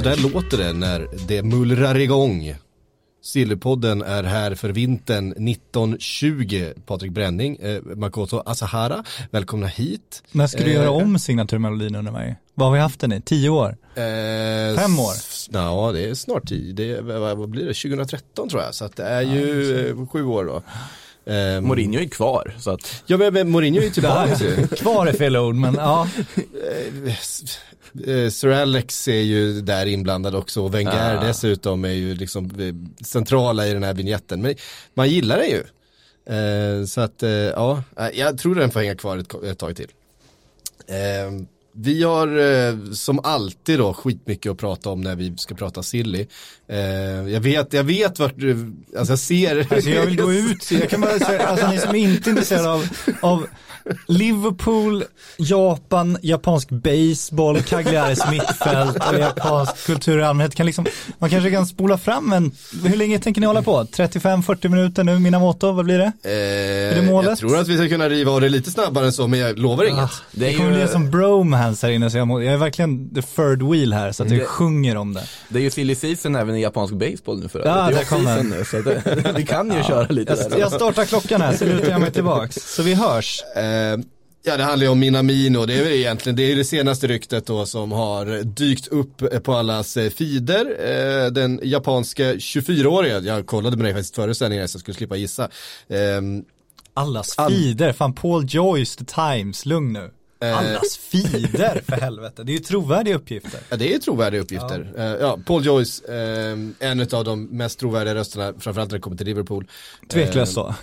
Så där låter det när det mullrar igång. Sillypodden är här för vintern 1920. Patrik Bränning, eh, Makoto Asahara, välkomna hit. När ska du Eh, göra om signaturmelodin undrar mig? Vad har vi haft den i? Tio år? Eh, Fem år? Ja, det är snart tid. Det är, vad, blir det? 2013 tror jag. Så att det är ju eh, sju år då. Eh, Mourinho är kvar så att Ja, men, men Mourinho är ju tillbaka. Kvar är fel ord men ja. Eh, Sir Alex är ju där inblandad också och Wenger Ah. dessutom är ju liksom eh, centrala i den här vignetten. Men man gillar det ju. Eh, så att, ja, jag tror den får hänga kvar ett, ett tag till. Vi har eh, som alltid då skitmycket att prata om när vi ska prata silly. Eh, jag vet, jag vet vart du, alltså jag ser. Alltså jag vill gå ut, jag kan bara säga, alltså ni som inte är intresserade av, av Liverpool, Japan, japansk baseball, Cagliaris mittfält och japansk kultur i allmänhet kan liksom, man kanske kan spola fram en, hur länge tänker ni hålla på? 35-40 minuter nu, Minamoto, vad blir det? Eh, det målet? Jag tror att vi ska kunna riva av det lite snabbare än så, men jag lovar inget. Ah, det det är kommer ju, bli som bromance här inne så jag, må, jag är verkligen the third wheel här så att jag Det- sjunger om det. det är ju silly season även i japansk baseball nu för Ja, Det är kommer nu, så det, vi kan ju köra lite Jag, där. jag startar klockan här så lutar jag mig tillbaks. Så vi hörs. Eh, ja, det handlar ju om Minamino. Det är väl egentligen, det är det senaste ryktet då som har dykt upp på allas eh, feeder. Eh, den japanska 24-åriga, jag kollade med dig faktiskt före sändningen så jag skulle slippa gissa. Eh, Allas All- feeder, fan Paul Joyce, The Times, lugn nu. Eh. Allas feeder för helvete, det är ju trovärdiga uppgifter. ja, det är trovärdiga uppgifter. Ja, ja Paul Joyce, eh, en av de mest trovärdiga rösterna, framförallt när det kommer till Liverpool. Tveklöst så.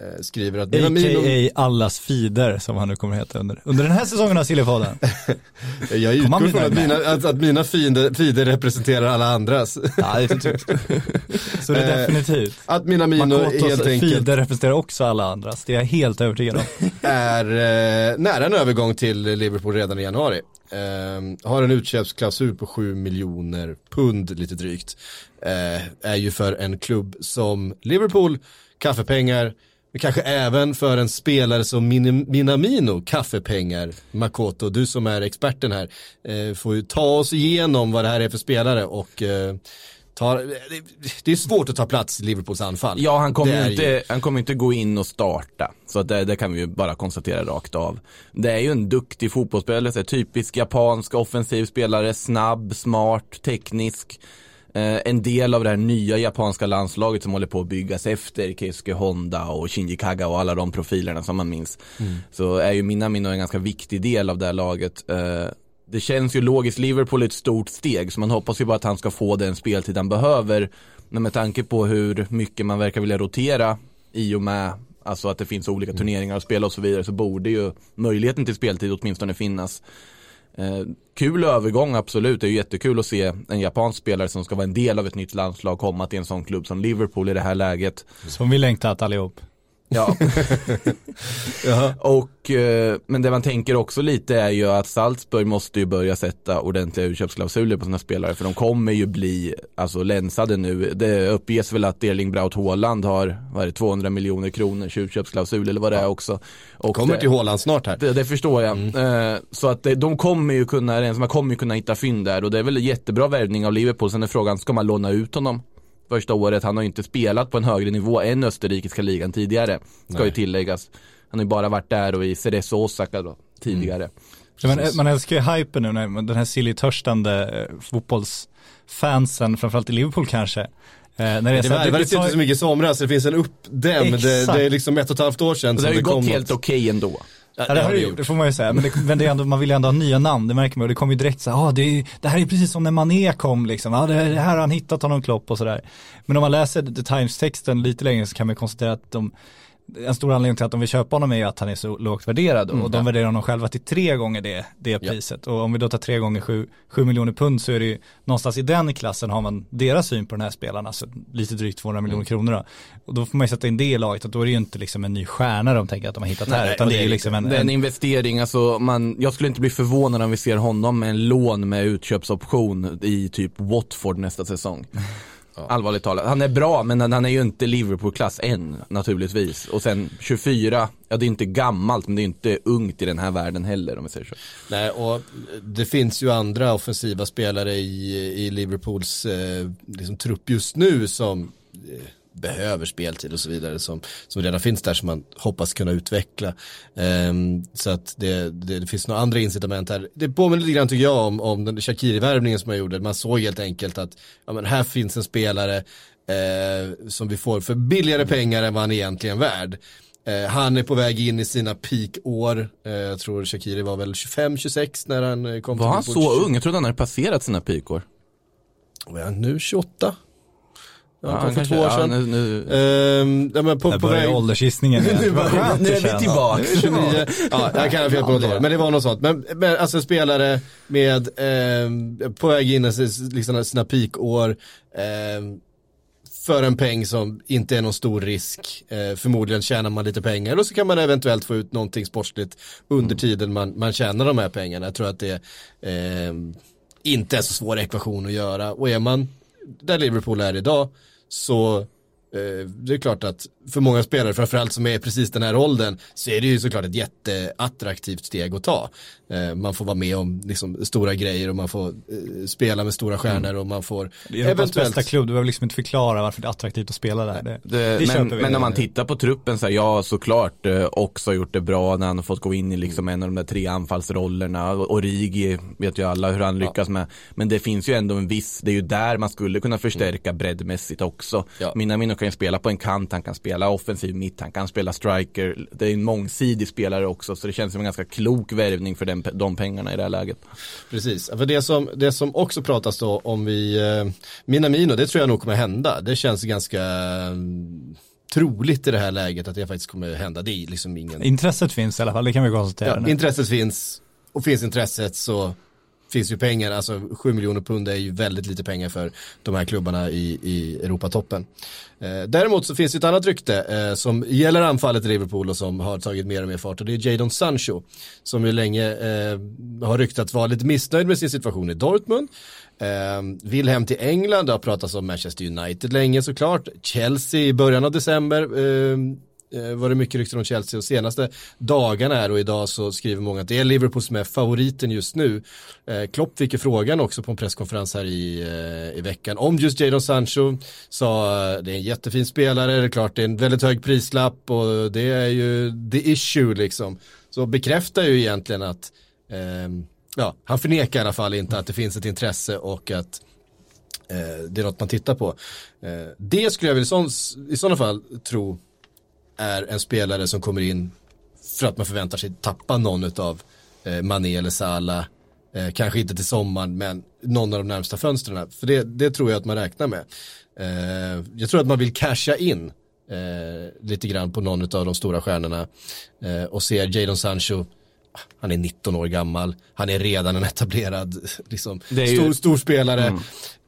Eh, skriver att A.k.a. allas feeder som han nu kommer heta under, under den här säsongen av Sillypodden. jag utgår från att mina, att, att mina feeder representerar alla andras. Ja, typ. Så det är Eh, definitivt. Att Minamino Makotos helt enkelt feeder representerar också alla andras, det är jag helt övertygad om. är eh, nära en övergång till Liverpool redan i januari. Eh, har en utköpsklausul på 7 miljoner pund lite drygt. Eh, är ju för en klubb som Liverpool, kaffepengar, kanske även för en spelare som Min- Minamino, kaffepengar. Makoto, du som är experten här, eh, får ju ta oss igenom vad det här är för spelare och eh, ta, det, är svårt att ta plats i Liverpools anfall. Ja, han kommer Det ju inte, han kommer inte gå in och starta. Så det, det kan vi ju bara konstatera rakt av. Det är ju en duktig fotbollsspelare, typisk japansk offensiv spelare, snabb, smart, teknisk. Eh, en del av det här nya japanska landslaget som håller på att byggas efter Keisuke Honda och Shinji Kaga och alla de profilerna som man minns. Så är ju Minamino en ganska viktig del av det här laget. Eh, det känns ju logiskt, Liverpool är ett stort steg så man hoppas ju bara att han ska få den speltid han behöver. Men med tanke på hur mycket man verkar vilja rotera i och med Alltså att det finns olika turneringar att spela och så vidare så borde ju möjligheten till speltid åtminstone finnas. Eh, kul övergång absolut, det är ju jättekul att se en japansk spelare som ska vara en del av ett nytt landslag komma till en sån klubb som Liverpool i det här läget. Som vi längtat allihop. Ja. och, eh, men det man tänker också lite är ju att Salzburg måste ju börja sätta ordentliga utköpsklausuler på sina spelare för de kommer ju bli alltså länsade nu. Det uppges väl att Erling Braut Haaland har vad är det, 200 miljoner kronor utköpsklausul eller vad det är också. Och Kommer det- till Håland snart här. det, det förstår jag. Eh, så att de kommer ju kunna, man kommer ju kunna hitta fynd där och det är väl jättebra värvning av Liverpool. Sen är frågan, ska man låna ut honom? Första året, han har ju inte spelat på en högre nivå än österrikiska ligan tidigare. Ska ju tilläggas. Han har ju bara varit där och i Cerezo Osaka då, tidigare. Ja, men, man älskar ju hypen nu, när den här silly-törstande eh, fotbollsfansen, framförallt i Liverpool kanske. Eh, när det är Det värvades tar- inte så mycket i somras, det finns en uppdämd, det, det är liksom ett och ett halvt år sedan Och det har ju det gått helt okej ändå. Ja det har det gjort, det får man ju säga. Men, det, men det ändå, man vill ju ändå ha nya namn, det märker man. Och det kommer ju direkt så här, ah, det, det här är precis som när Mané kom liksom. Ah, det, det här har han hittat honom Klopp och sådär. Men om man läser The Times-texten lite längre så kan man konstatera att de, en stor anledning till att de vill köpa honom är ju att han är så lågt värderad och de värderar honom själva till tre gånger det, det priset. Och om vi då tar tre gånger sju, sju miljoner pund så är det ju någonstans i den klassen har man deras syn på den här spelaren, alltså lite drygt 200 miljoner kronor då. Och då får man ju sätta in det i laget och då är det ju inte liksom en ny stjärna de tänker att de har hittat här, utan det är ju liksom en, en en investering, alltså man, jag skulle inte bli förvånad om vi ser honom med en lån med utköpsoption i typ Watford nästa säsong. Allvarligt talat, han är bra men han han är ju inte Liverpool-klass än naturligtvis. Och sen 24, ja det är inte gammalt men det är inte ungt i den här världen heller om vi säger så. Nej, och det finns ju andra offensiva spelare i, i Liverpools eh, liksom, trupp just nu som eh, behöver speltid och så vidare som, som redan finns där som man hoppas kunna utveckla. Ehm, så att det, det, det finns några andra incitament här. Det påminner lite grann tycker jag om, om den Shakiri-värvningen som man gjorde. Man såg helt enkelt att ja, men här finns en spelare eh, som vi får för billigare pengar än vad han är egentligen värd. Eh, han är på väg in i sina peakår. Eh, jag tror Shakiri var väl 25-26 när han eh, kom Var han till så Liverpool. ung? Jag trodde han hade passerat sina pikor. Vad är han nu 28? Ja, han kom för kanske- två år ja, sedan. nu, nu, Ehm, ja, men på, där på börjar väg... åldersgissningen igen. Vad skönt nu det är vi tillbaka. 29, ja, jag kan ha fel på något år, men det var något sånt. Men, men alltså spelare med, eh, på väg in i liksom sina peakår, eh, för en peng som inte är någon stor risk. Eh, förmodligen tjänar man lite pengar och så kan man eventuellt få ut någonting sportsligt under tiden man, man tjänar de här pengarna. Jag tror att det eh, inte är så svår ekvation att göra. Och är man där Liverpool är idag så eh, det är klart att för många spelare, framförallt som är precis den här åldern, så är det ju såklart ett jätteattraktivt steg att ta. Eh, man får vara med om liksom, stora grejer och man får eh, spela med stora stjärnor och man får Det är Europas bästa klubb, du behöver liksom inte förklara varför det är attraktivt att spela där. Det, Det, det men, men när man tittar på truppen så här, ja såklart eh, också gjort det bra när han har fått gå in i liksom en av de där tre anfallsrollerna Origi vet ju alla hur han lyckas med. Men det finns ju ändå en viss, det är ju där man skulle kunna förstärka breddmässigt också. Ja. Minamino kan ju spela på en kant, han kan spela offensiv mitt, han kan spela striker. Det är en mångsidig spelare också så det känns som en ganska klok värvning för den, de pengarna i det här läget. Precis, för det som, det som också pratas då om vi, eh, Minamino, det tror jag nog kommer hända. Det känns ganska mm, troligt i det här läget att det faktiskt kommer hända. Det är liksom ingen Intresset finns i alla fall, det kan vi konstatera Ja, nu. intresset finns och finns intresset så finns ju pengar, alltså 7 miljoner pund är ju väldigt lite pengar för de här klubbarna i, i Europatoppen. Eh, däremot så finns det ett annat rykte eh, som gäller anfallet i Liverpool och som har tagit mer och mer fart och det är Jadon Sancho som ju länge eh, har ryktats vara lite missnöjd med sin situation i Dortmund. Eh, vill hem till England, det har pratats om Manchester United länge såklart. Chelsea i början av december eh, Eh, var det mycket rykten om Chelsea och senaste dagarna här och idag så skriver många att det är Liverpool som är favoriten just nu. Eh, Klopp fick ju frågan också på en presskonferens här i, eh, i veckan om just Jadon Sancho. Sa eh, det är en jättefin spelare, det är klart det är en väldigt hög prislapp och det är ju the issue liksom. Så bekräftar ju egentligen att eh, ja, han förnekar i alla fall inte att det finns ett intresse och att eh, det är något man tittar på. Eh, det skulle jag väl i, sån, i sådana fall tro är en spelare som kommer in för att man förväntar sig tappa någon av eh, Mané eller Salah. Eh, kanske inte till sommaren men någon av de närmsta fönstren. För det, det tror jag att man räknar med. Eh, jag tror att man vill casha in eh, lite grann på någon av de stora stjärnorna. Eh, och ser Jadon Sancho han är 19 år gammal, han är redan en etablerad liksom, ju- stor, stor spelare.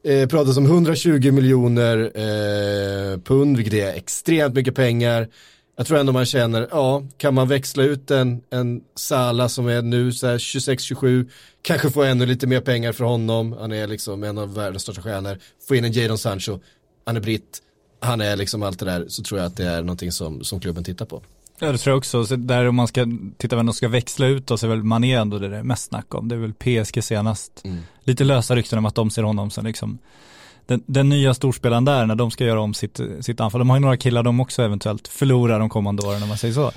Eh, pratas om 120 miljoner eh, pund, vilket är extremt mycket pengar. Jag tror ändå man känner, ja, kan man växla ut en, en Sala som är nu så här 26-27, kanske få ännu lite mer pengar för honom, han är liksom en av världens största stjärnor, få in en Jadon Sancho, han är britt, han är liksom allt det där, så tror jag att det är någonting som, som klubben tittar på. Ja det tror jag också, så där om man ska titta vem de ska växla ut då så är väl Mané ändå det det är mest snack om. Det är väl PSG senast. Mm. Lite lösa rykten om att de ser honom som liksom den, den nya storspelaren där när de ska göra om sitt, sitt anfall. De har ju några killar de också eventuellt förlorar de kommande åren om man säger så.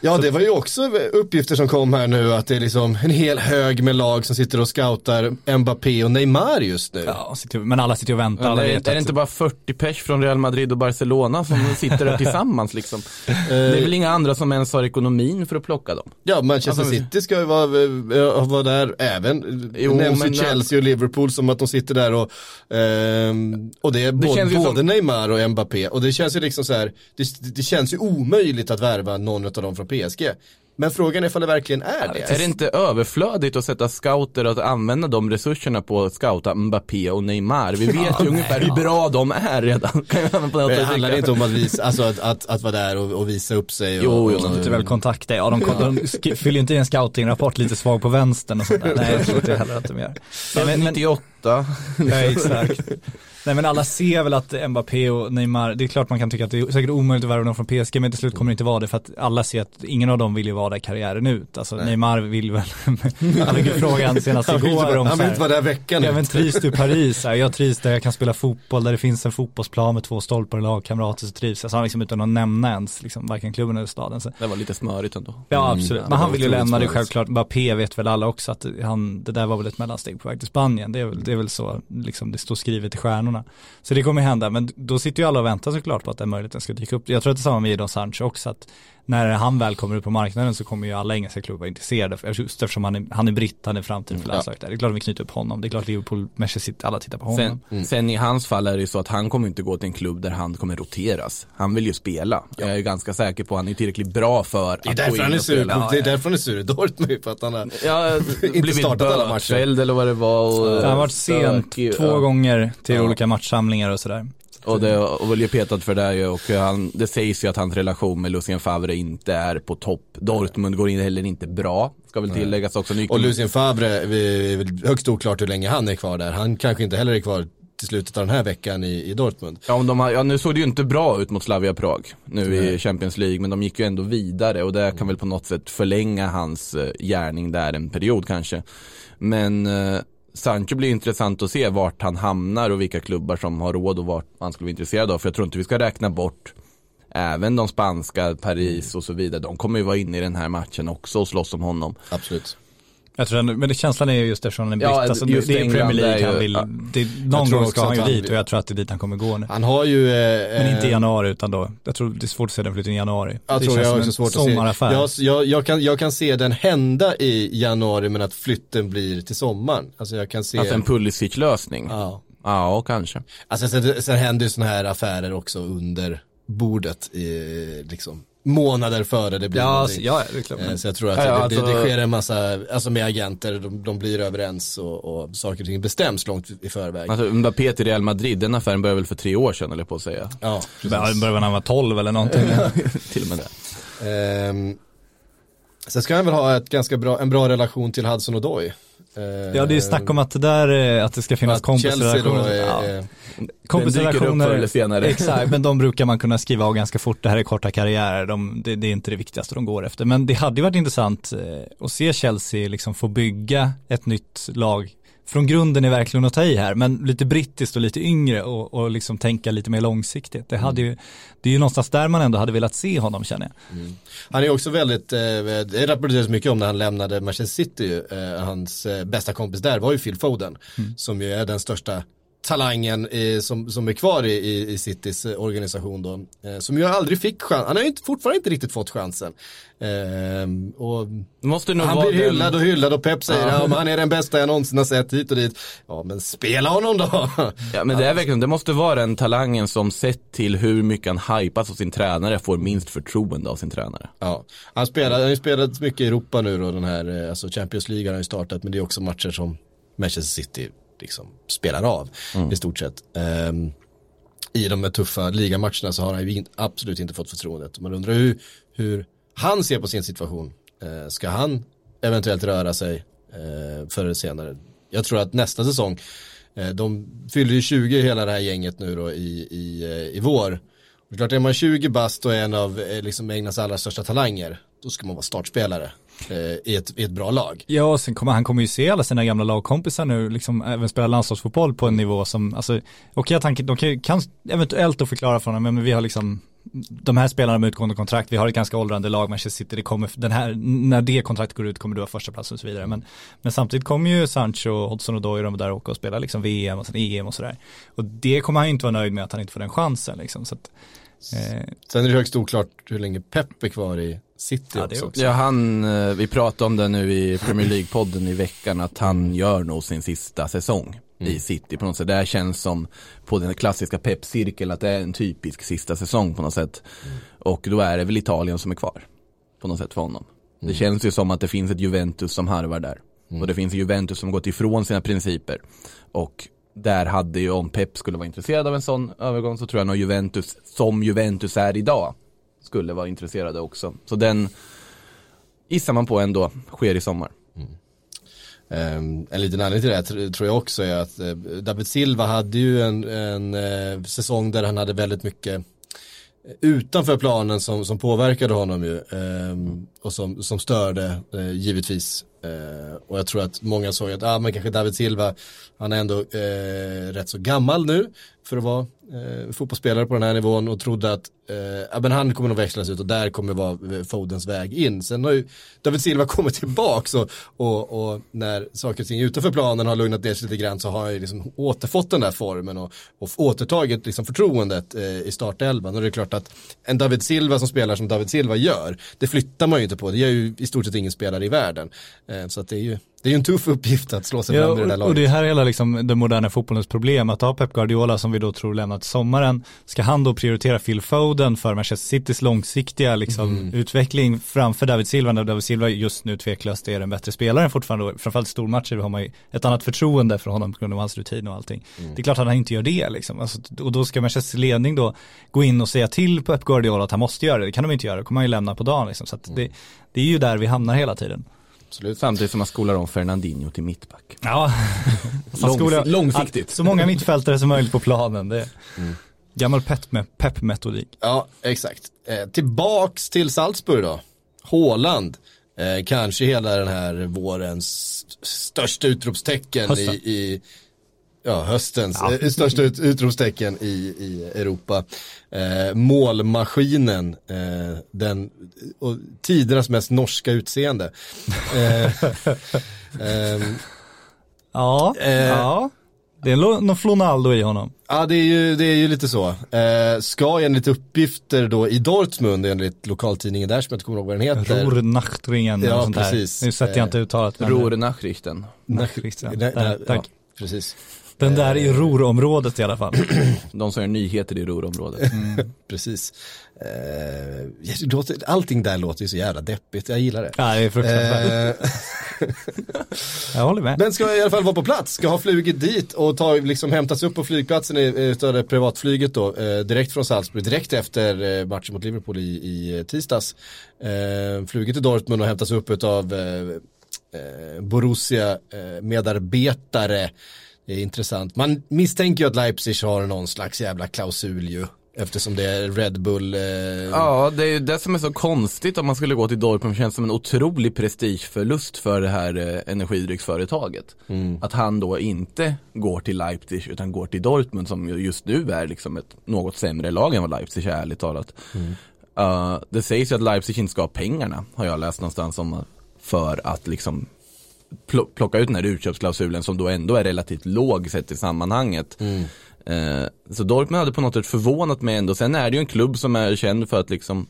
Ja, det var ju också uppgifter som kom här nu att det är liksom en hel hög med lag som sitter och scoutar Mbappé och Neymar just nu. Ja, men alla sitter och väntar. Men Alla är, vet är det att- inte bara 40 pers från Real Madrid och Barcelona som sitter där tillsammans liksom? Det är väl inga andra som ens har ekonomin för att plocka dem? Ja, Manchester Alltså, City ska ju vara, eh, vara där även. Jo, Nämns ju Chelsea och Liverpool som att de sitter där och eh, Ehm, och det är både, både som- Neymar och Mbappé. Och det känns ju liksom så här, det, det känns ju omöjligt att värva någon av dem från PSG. Men frågan är ifall det verkligen är det. Är det inte överflödigt att sätta scouter och att använda de resurserna på att scouta Mbappé och Neymar? Vi vet ju ungefär hur bra de är redan. Det handlar inte om att, visa, alltså att, att, att vara där och, och visa upp sig. Och, Jo, jo, och, Lite väl kontakter, ja de, de sk- fyller inte i en scoutingrapport lite svag på vänstern och sånt där. Nej jag tror inte heller att de gör. Nej, men, men, 98. ja, exakt. Nej men alla ser väl att Mbappé och Neymar, det är klart man kan tycka att det är säkert omöjligt att värva dem från PSG men till slut kommer det inte vara det för att alla ser att ingen av dem vill ju vara där karriären ut. Alltså Neymar vill väl, han fick ju frågan senast han vill inte igår vara, om han så vill här, inte vara där veckan Ja men trivs du i Paris? Här, jag trivs där jag kan spela fotboll, där det finns en fotbollsplan med två stolpar och lagkamrater så trivs jag. Så han liksom utan att nämna ens liksom, varken klubben eller staden. Så, Det var lite smörigt ändå. ja absolut, men han vill ju lämna det självklart. Mbappé vet väl alla också att han, det där var väl ett mellansteg på väg till Spanien. Det är väl, det är väl så, liksom det står skrivet i stjärnorna. Så det kommer hända, men då sitter ju alla och väntar såklart på att den möjligheten ska dyka upp. Jag tror att det är samma med Jadon Sancho också, att när han väl kommer ut på marknaden så kommer ju alla engelska klubbar intresserade, just eftersom han är, han är britt, han är framtiden för landslaget. där. Det är klart vi knyter upp honom, det är klart Liverpool, Manchester City, alla tittar på honom. Sen, sen i hans fall är det ju så att han kommer inte gå till en klubb där han kommer roteras. Han vill ju spela. Jag är ganska säker på att han är tillräckligt bra för att Det är gå därför in han är och sur, spela. det är därför han är sur i Dortmund, för att han har Ja, blivit startat alla matcher. eller vad det var. Han har varit sent två ja. gånger till Ja. olika matchsamlingar och sådär. Och det och väl ju petat för det och han, det sägs ju att hans relation med Lucien Favre inte är på topp. Dortmund går in heller inte bra, ska väl tilläggas också. Ny- Och Lucien Favre, är väl högst oklart hur länge han är kvar där. Han kanske inte heller är kvar till slutet av den här veckan i, i Dortmund. Ja, om de har, ja, nu såg det ju inte bra ut mot Slavia Prag nu i Champions League, men de gick ju ändå vidare och det kan väl på något sätt förlänga hans eh, gärning där en period kanske. Men eh, Sancho blir intressant att se vart han hamnar och vilka klubbar som har råd och vart han skulle vara intresserad av. För jag tror inte vi ska räkna bort även de spanska, Paris och så vidare. De kommer ju vara inne i den här matchen också och slåss om honom. Absolut. Jag tror men det, känslan är ju just eftersom han är britt, Ja, alltså, det är Premier League är ju- han vill, ja. det, någon gång ska han ju dit och jag tror att det är dit han kommer gå nu. Han har ju... Eh, Men inte i eh, januari utan då, jag tror det är svårt att se den flytten i januari. Jag det tror känns jag som också en svårt att sommaraffär. se. Jag, jag, jag, kan, jag kan se den hända i januari men att flytten blir till sommaren. Alltså jag kan se... Alltså en Pulisic-lösning. Ja. ja. kanske. Alltså sen, sen händer ju sådana här affärer också under bordet i liksom månader före det blir Ja, någonting. alltså, ja, det är klart. Eh, Så jag tror att Ja, ja, det, det, det alltså- sker en massa, alltså med agenter, de, de blir överens och, och saker och ting bestäms långt i förväg. Alltså Mbappé till Real Madrid, den affären började väl för tre år sedan eller på att säga. Ja, det började när han var 12 eller någonting. till och med det. Ehm, sen ska han väl ha ett ganska bra, en bra relation till Hudson Odoi. Ehm, Ja, det är snack om att det där, eh, att det ska finnas att Chelsea då kompisrelationer. är, Ja. Är, Den dyker upp förr eller senare. Exakt, men de brukar man kunna skriva av ganska fort. Det här är korta karriärer, de, det, det är inte det viktigaste de går efter. Men det hade ju varit intressant eh, att se Chelsea liksom få bygga ett nytt lag. Från grunden är verkligen att ta i här, men lite brittiskt och lite yngre och, och liksom tänka lite mer långsiktigt. Det, hade ju, det är ju någonstans där man ändå hade velat se honom känner jag. Han är också väldigt, eh, det rapporteras mycket om när han lämnade Manchester City, eh, hans eh, bästa kompis där var ju Phil Foden, som ju är den största talangen i, som, som är kvar i, i, i Citys eh, organisation då. Eh, som ju aldrig fick chans, han har ju inte, fortfarande inte riktigt fått chansen. Eh, och måste nog han blir den- hyllad och hyllad och Pep säger Ja. ja. han är den bästa jag någonsin har sett hit och dit. Ja men spela honom då. Ja men det är verkligen, det måste vara den talangen som sett till hur mycket han hypas av sin tränare får minst förtroende av sin tränare. Ja, han, spelar, han har ju spelat mycket i Europa nu då, den här, eh, alltså Champions League har han ju startat, men det är också matcher som Manchester City liksom spelar av i stort sett. Ehm, I de här tuffa ligamatcherna så har han ju absolut inte fått förtroendet. Man undrar hur, hur han ser på sin situation. Eh, ska han eventuellt röra sig eh, förr eller senare? Jag tror att nästa säsong, eh, de fyller ju 20 hela det här gänget nu då i, i, eh, i vår. Det är klart, är man 20 bast och är en av liksom Englands allra största talanger, då ska man vara startspelare i, ett, i ett bra lag. Ja, och sen kommer han kommer ju se alla sina gamla lagkompisar nu, liksom även spela landslagsfotboll på en nivå som, alltså, okej att han de kan, kan eventuellt då förklara för honom, men vi har liksom de här spelarna med utgående kontrakt, vi har ett ganska åldrande lag, Manchester City, det kommer, den här, när det kontraktet går ut kommer du ha första plats och så vidare. Men, men samtidigt kommer ju Sancho, Hodgson och Doy de där åka och spela liksom VM och sen EM och sådär. Och det kommer han ju inte vara nöjd med att han inte får den chansen liksom. Så att, eh, Sen är det högst oklart hur länge Pep är kvar i City Ja, också. också. Ja han, eh, vi pratade om det nu i Premier League-podden i veckan att han gör nog sin sista säsong i City på något sätt. Det här känns som på den klassiska peppcirkeln att det är en typisk sista säsong på något sätt. Och då är det väl Italien som är kvar. På något sätt för honom. Det känns ju som att det finns ett Juventus som harvar där. Och det finns Juventus som gått ifrån sina principer. Och där hade ju om Pep skulle vara intresserad av en sån övergång så tror jag nog Juventus, som Juventus är idag, skulle vara intresserade också. Så den gissar man på ändå sker i sommar. Um, en liten anledning till det här tror jag också är att uh, David Silva hade ju en, en uh, säsong där han hade väldigt mycket eh, utanför planen som, som påverkade honom ju ehm, och som, som störde eh, givetvis. Eh, och jag tror att många såg att, ah, men kanske David Silva, han är ändå eh, rätt så gammal nu för att vara eh, fotbollsspelare på den här nivån och trodde att eh, ja, men han kommer nog växlas ut och där kommer vara eh, Fodens väg in. Sen har ju David Silva kommit tillbaks och, och, och när saker och ting utanför planen har lugnat ner sig lite grann så har han ju liksom återfått den där formen och, och återtagit liksom förtroendet eh, i startelvan. Och det är klart att en David Silva som spelar som David Silva gör, det flyttar man ju inte på. Det gör ju i stort sett ingen spelare i världen. Eh, så att det är ju det är ju en tuff uppgift att slå sig Ja, fram i det där laget. och det här är hela liksom den moderna fotbollens problem, att ha Pep Guardiola som vi då tror lämnar till sommaren, ska han då prioritera Phil Foden för Manchester Citys långsiktiga liksom, Mm. utveckling framför David Silva, när David Silva just nu tveklöst är den bättre spelaren fortfarande, framförallt i stormatcher har man ju ett annat förtroende för honom på grund av hans rutin och allting. Mm. Det är klart att han inte gör det liksom, alltså, och då ska Manchesters ledning då gå in och säga till Pep Guardiola att han måste göra det, det kan de inte göra, det kommer han ju lämna på dagen liksom, så det, det är ju där vi hamnar hela tiden. Absolut. Samtidigt som man skolar om Fernandinho till mittback. Ja, Långsi- skola- långsiktigt. Så många mittfältare som möjligt på planen. Det är gammal pepp- med- pepp-metodik. Ja, exakt. Eh, tillbaks till Salzburg då. Håland. Eh, kanske hela den här vårens största utropstecken i, i ja, höstens eh, största ut, utropstecken i, i Europa. Eh, målmaskinen, eh, den, och tidernas mest norska utseende. Eh, ehm, Ja, Eh. ja. Det är någon Flonaldo i honom. Ja det är ju, det är ju lite så. Eh, ska enligt uppgifter då i Dortmund enligt lokaltidningen där som jag inte kommer ihåg vad den heter. Rornachtringen Ja, sånt precis. där. Nu sätter jag inte uttalet. men- Ror Nachrichten. Nachricht, ja. Nej, Där, nej, tack. ja, precis. Den där i Rorområdet i alla fall. De som gör nyheter i Rorområdet. Precis. Eh, allting där låter ju så jävla deppigt, jag gillar det. Ja, det är fruktansvärt. Eh, Jag håller med. men ska i alla fall vara på plats, ska ha flugit dit och ta, liksom hämtats upp på flygplatsen i- utav det privatflyget då, eh, direkt från Salzburg, direkt efter matchen mot Liverpool i, i tisdags. Flugit till Dortmund och hämtats upp utav eh, Det är intressant. Man misstänker ju att Leipzig har någon slags jävla klausul ju. Eftersom det är Red Bull. Eh, Ja, det är ju det som är så konstigt om man skulle gå till Dortmund känns som en otrolig prestigeförlust för det här eh, energidrycksföretaget. Att han då inte går till Leipzig utan går till Dortmund som ju just nu är liksom ett något sämre lag än vad Leipzig är ärligt talat. Uh, det sägs ju att Leipzig inte ska ha pengarna har jag läst någonstans om för att liksom plocka ut den här utköpsklausulen som då ändå är relativt låg sett i sammanhanget. Eh, så Dortmund hade på något sätt förvånat mig ändå. Sen är det ju en klubb som är känd för att liksom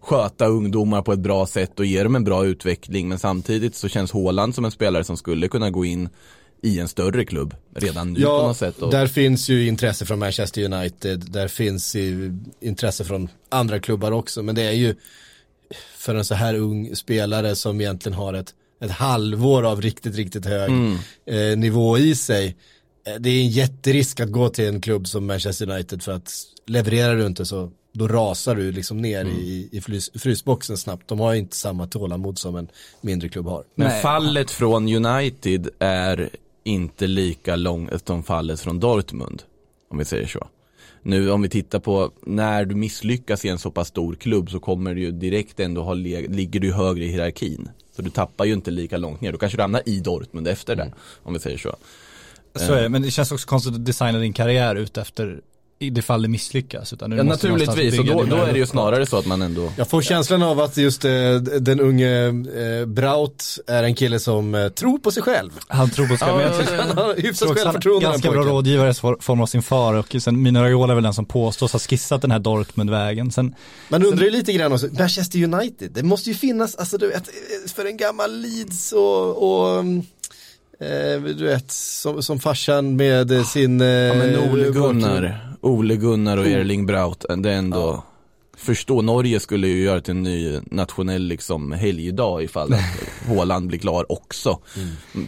sköta ungdomar på ett bra sätt och ge dem en bra utveckling. Men samtidigt så känns Haaland som en spelare som skulle kunna gå in i en större klubb redan nu på Ja, något sätt. Och, där finns ju intresse från Manchester United, där finns ju intresse från andra klubbar också, men det är ju för en så här ung spelare som egentligen har ett, ett halvår av riktigt, riktigt hög Mm. eh, nivå i sig. Eh, Det är en jätterisk att gå till en klubb som Manchester United för att levererar du inte så då rasar du liksom ner Mm. i, i frys, frysboxen snabbt. De har ju inte samma tålamod som en mindre klubb har. men Nej. fallet från United är inte lika långt som fallet från Dortmund. Om vi säger så. Nu om vi tittar på när du misslyckas i en så pass stor klubb så kommer du ju direkt ändå ha, ligger du högre i hierarkin. Så du tappar ju inte lika långt ner. Du kanske ramlar i Dortmund efter det. Om vi säger så. Så är det, men det känns också konstigt att designa din karriär ut efter i det fall det misslyckas. Utan nu Ja naturligtvis, och då, då är det ju snarare så att man ändå Jag får känslan av att just eh, den unge eh, Braut är en kille som eh, tror på sig själv. Han tror på sig, Ja, men jag det- Han har tror hyfsat självförtroende ganska bra rådgivare i form av sin far och sen Mino Raiola är väl den som påstås ha skissat den här Dortmund-vägen. Sen, Man undrar ju lite grann också, Manchester United, det måste ju finnas, alltså du vet, för en gammal Leeds och, och Eh, du vet, som, som farsan med eh, sin... Eh, Ja, men Ole bakgrund. Gunnar, Ole Gunnar och Erling Braut, det är ändå Förstå, Norge skulle ju göra till en ny nationell liksom helgdag ifall att Haaland blir klar också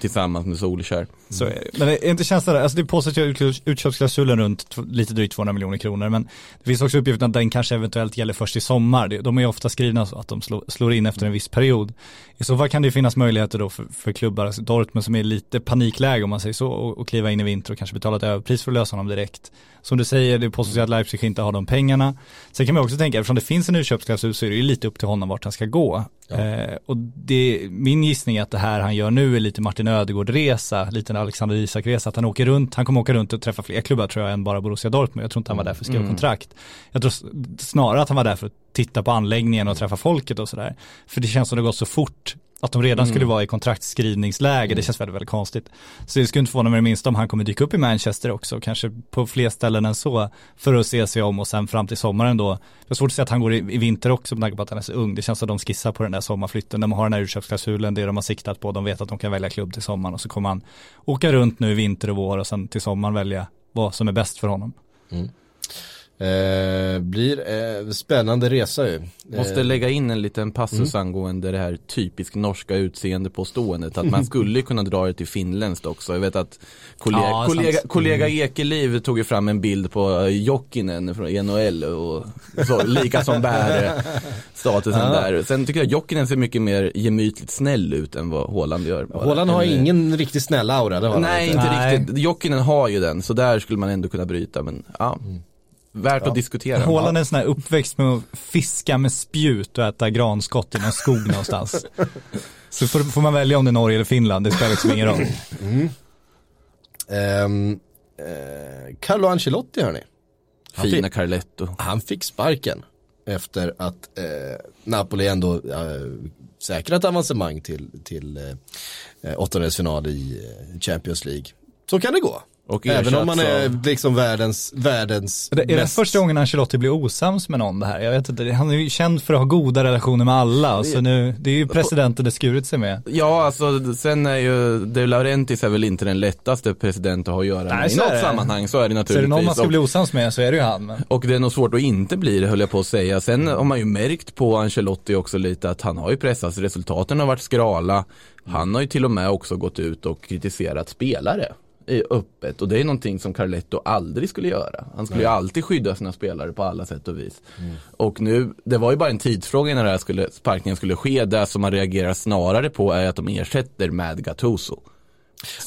Tillsammans med Solskär Så. Men det är inte känslan där, alltså det påstås ju ut- utköpsklausulen runt lite drygt 200 miljoner kronor men det finns också uppgiften att den kanske eventuellt gäller först i sommar. De är ju ofta skrivna så att de slår, slår in efter en viss period. I så fall kan det ju finnas möjligheter då för, för klubbar, alltså Dortmund som är lite panikläge om man säger så, och, och kliva in i vinter och kanske betala ett överpris för att lösa honom direkt. Som du säger, det påstås ju att Leipzig inte har de pengarna. Sen kan man också tänka, eftersom det finns en utköpsklausul så är det ju lite upp till honom vart han ska gå. Eh, och det, min gissning är att det här han gör nu är lite Martin Ödegård-resa, lite en Alexander Isak-resa, att han åker runt, han kommer åka runt och träffa fler klubbar tror jag än bara Borussia Dortmund. Jag tror inte han var där för att skriva kontrakt. Jag tror snarare att han var där för att titta på anläggningen och träffa folket och sådär. För det känns som det gått så fort att de redan skulle vara i kontraktskrivningsläge, det känns väldigt, väldigt konstigt. Så det skulle inte förvåna mig det minsta om han kommer dyka upp i Manchester också, kanske på fler ställen än så, för att se sig om och sen fram till sommaren då. Jag har svårt att se att han går i, i vinter också med tanke på att han är så ung. Det känns som att de skissar på den där sommarflytten, de har den här utköpsklausulen, det de har siktat på, de vet att de kan välja klubb till sommaren och så kommer han åka runt nu i vinter och vår och sen till sommaren välja vad som är bäst för honom. Eh, blir eh, spännande resa ju. Måste Eh, lägga in en liten passus angående det här typiskt norska utseende påståendet Att man skulle kunna dra det till finländskt också. Jag vet att kollega, Ja, kollega, kollega Ekeliv tog ju fram en bild på eh, Jokinen från NHL och så, lika som bär statusen där. Sen tycker jag Jokinen ser mycket mer gemytligt snäll ut än vad Haaland gör Håland har En, ingen riktigt snäll aura, det har Nej, inte. Nej. riktigt. Jokinen har ju den, så där skulle man ändå kunna bryta men ja Värt att diskutera Håland är en sån här uppväxt med att fiska med spjut och äta granskott i någon skog någonstans. Så får, får man välja om det är Norge eller Finland, det spelar liksom ingen roll. Ehm, eh, Carlo Ancelotti hörni. Han Fina fick, Carletto han fick sparken efter att eh, Napoli ändå eh, säkrat avancemang till, till eh, åttondelsfinal i eh, Champions League. Så kan det gå. Och Även om man är liksom världens, världens Det är det mest- första gången Ancelotti blir osams med någon det här. Jag vet inte, han är ju känd för att ha goda relationer med alla. Och så nu, det är ju presidenten det skurit sig med. Ja, alltså sen är ju De Laurentiis är väl inte den lättaste president att ha att göra Nej, med. I så är något det. sammanhang så är det Så är det naturligtvis. någon man ska och, bli osams med så är det ju han. Men. och det är nog svårt att inte bli det höll jag på att säga. Sen har man ju märkt på Ancelotti också lite att han har ju pressats. Resultaten har varit skrala. Han har ju till och med också gått ut och kritiserat spelare öppet och det är någonting som Carletto aldrig skulle göra. Han skulle ju alltid skydda sina spelare på alla sätt och vis. Och nu, det var ju bara en tidsfråga när det här skulle, sparkningen skulle ske. Det som man reagerar snarare på är att de ersätter med Gattuso.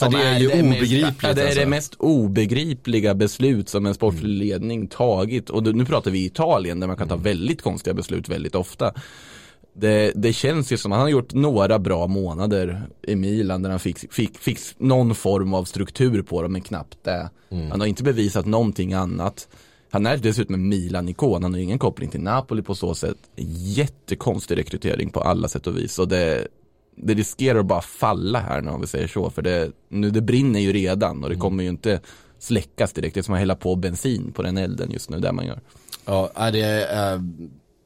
Ja, det är ju det mest- obegripligt, ja, det är alltså. det mest obegripliga beslut som en sportslig ledning tagit. Och nu pratar vi Italien där man kan ta väldigt konstiga beslut väldigt ofta. Det, det känns ju som att han har gjort några bra månader i Milan där han fick, fick, fick någon form av struktur på dem men knappt det. Han har inte bevisat någonting annat. Han är dessutom en Milan-ikon, han har ingen koppling till Napoli på så sätt. Jättekonstig rekrytering på alla sätt och vis. Och det, det riskerar att bara falla här nu om vi säger så. För det, nu, det brinner ju redan och det kommer ju inte släckas direkt. Det är som att hälla på bensin på den elden just nu, det man gör. Ja, det är, eh,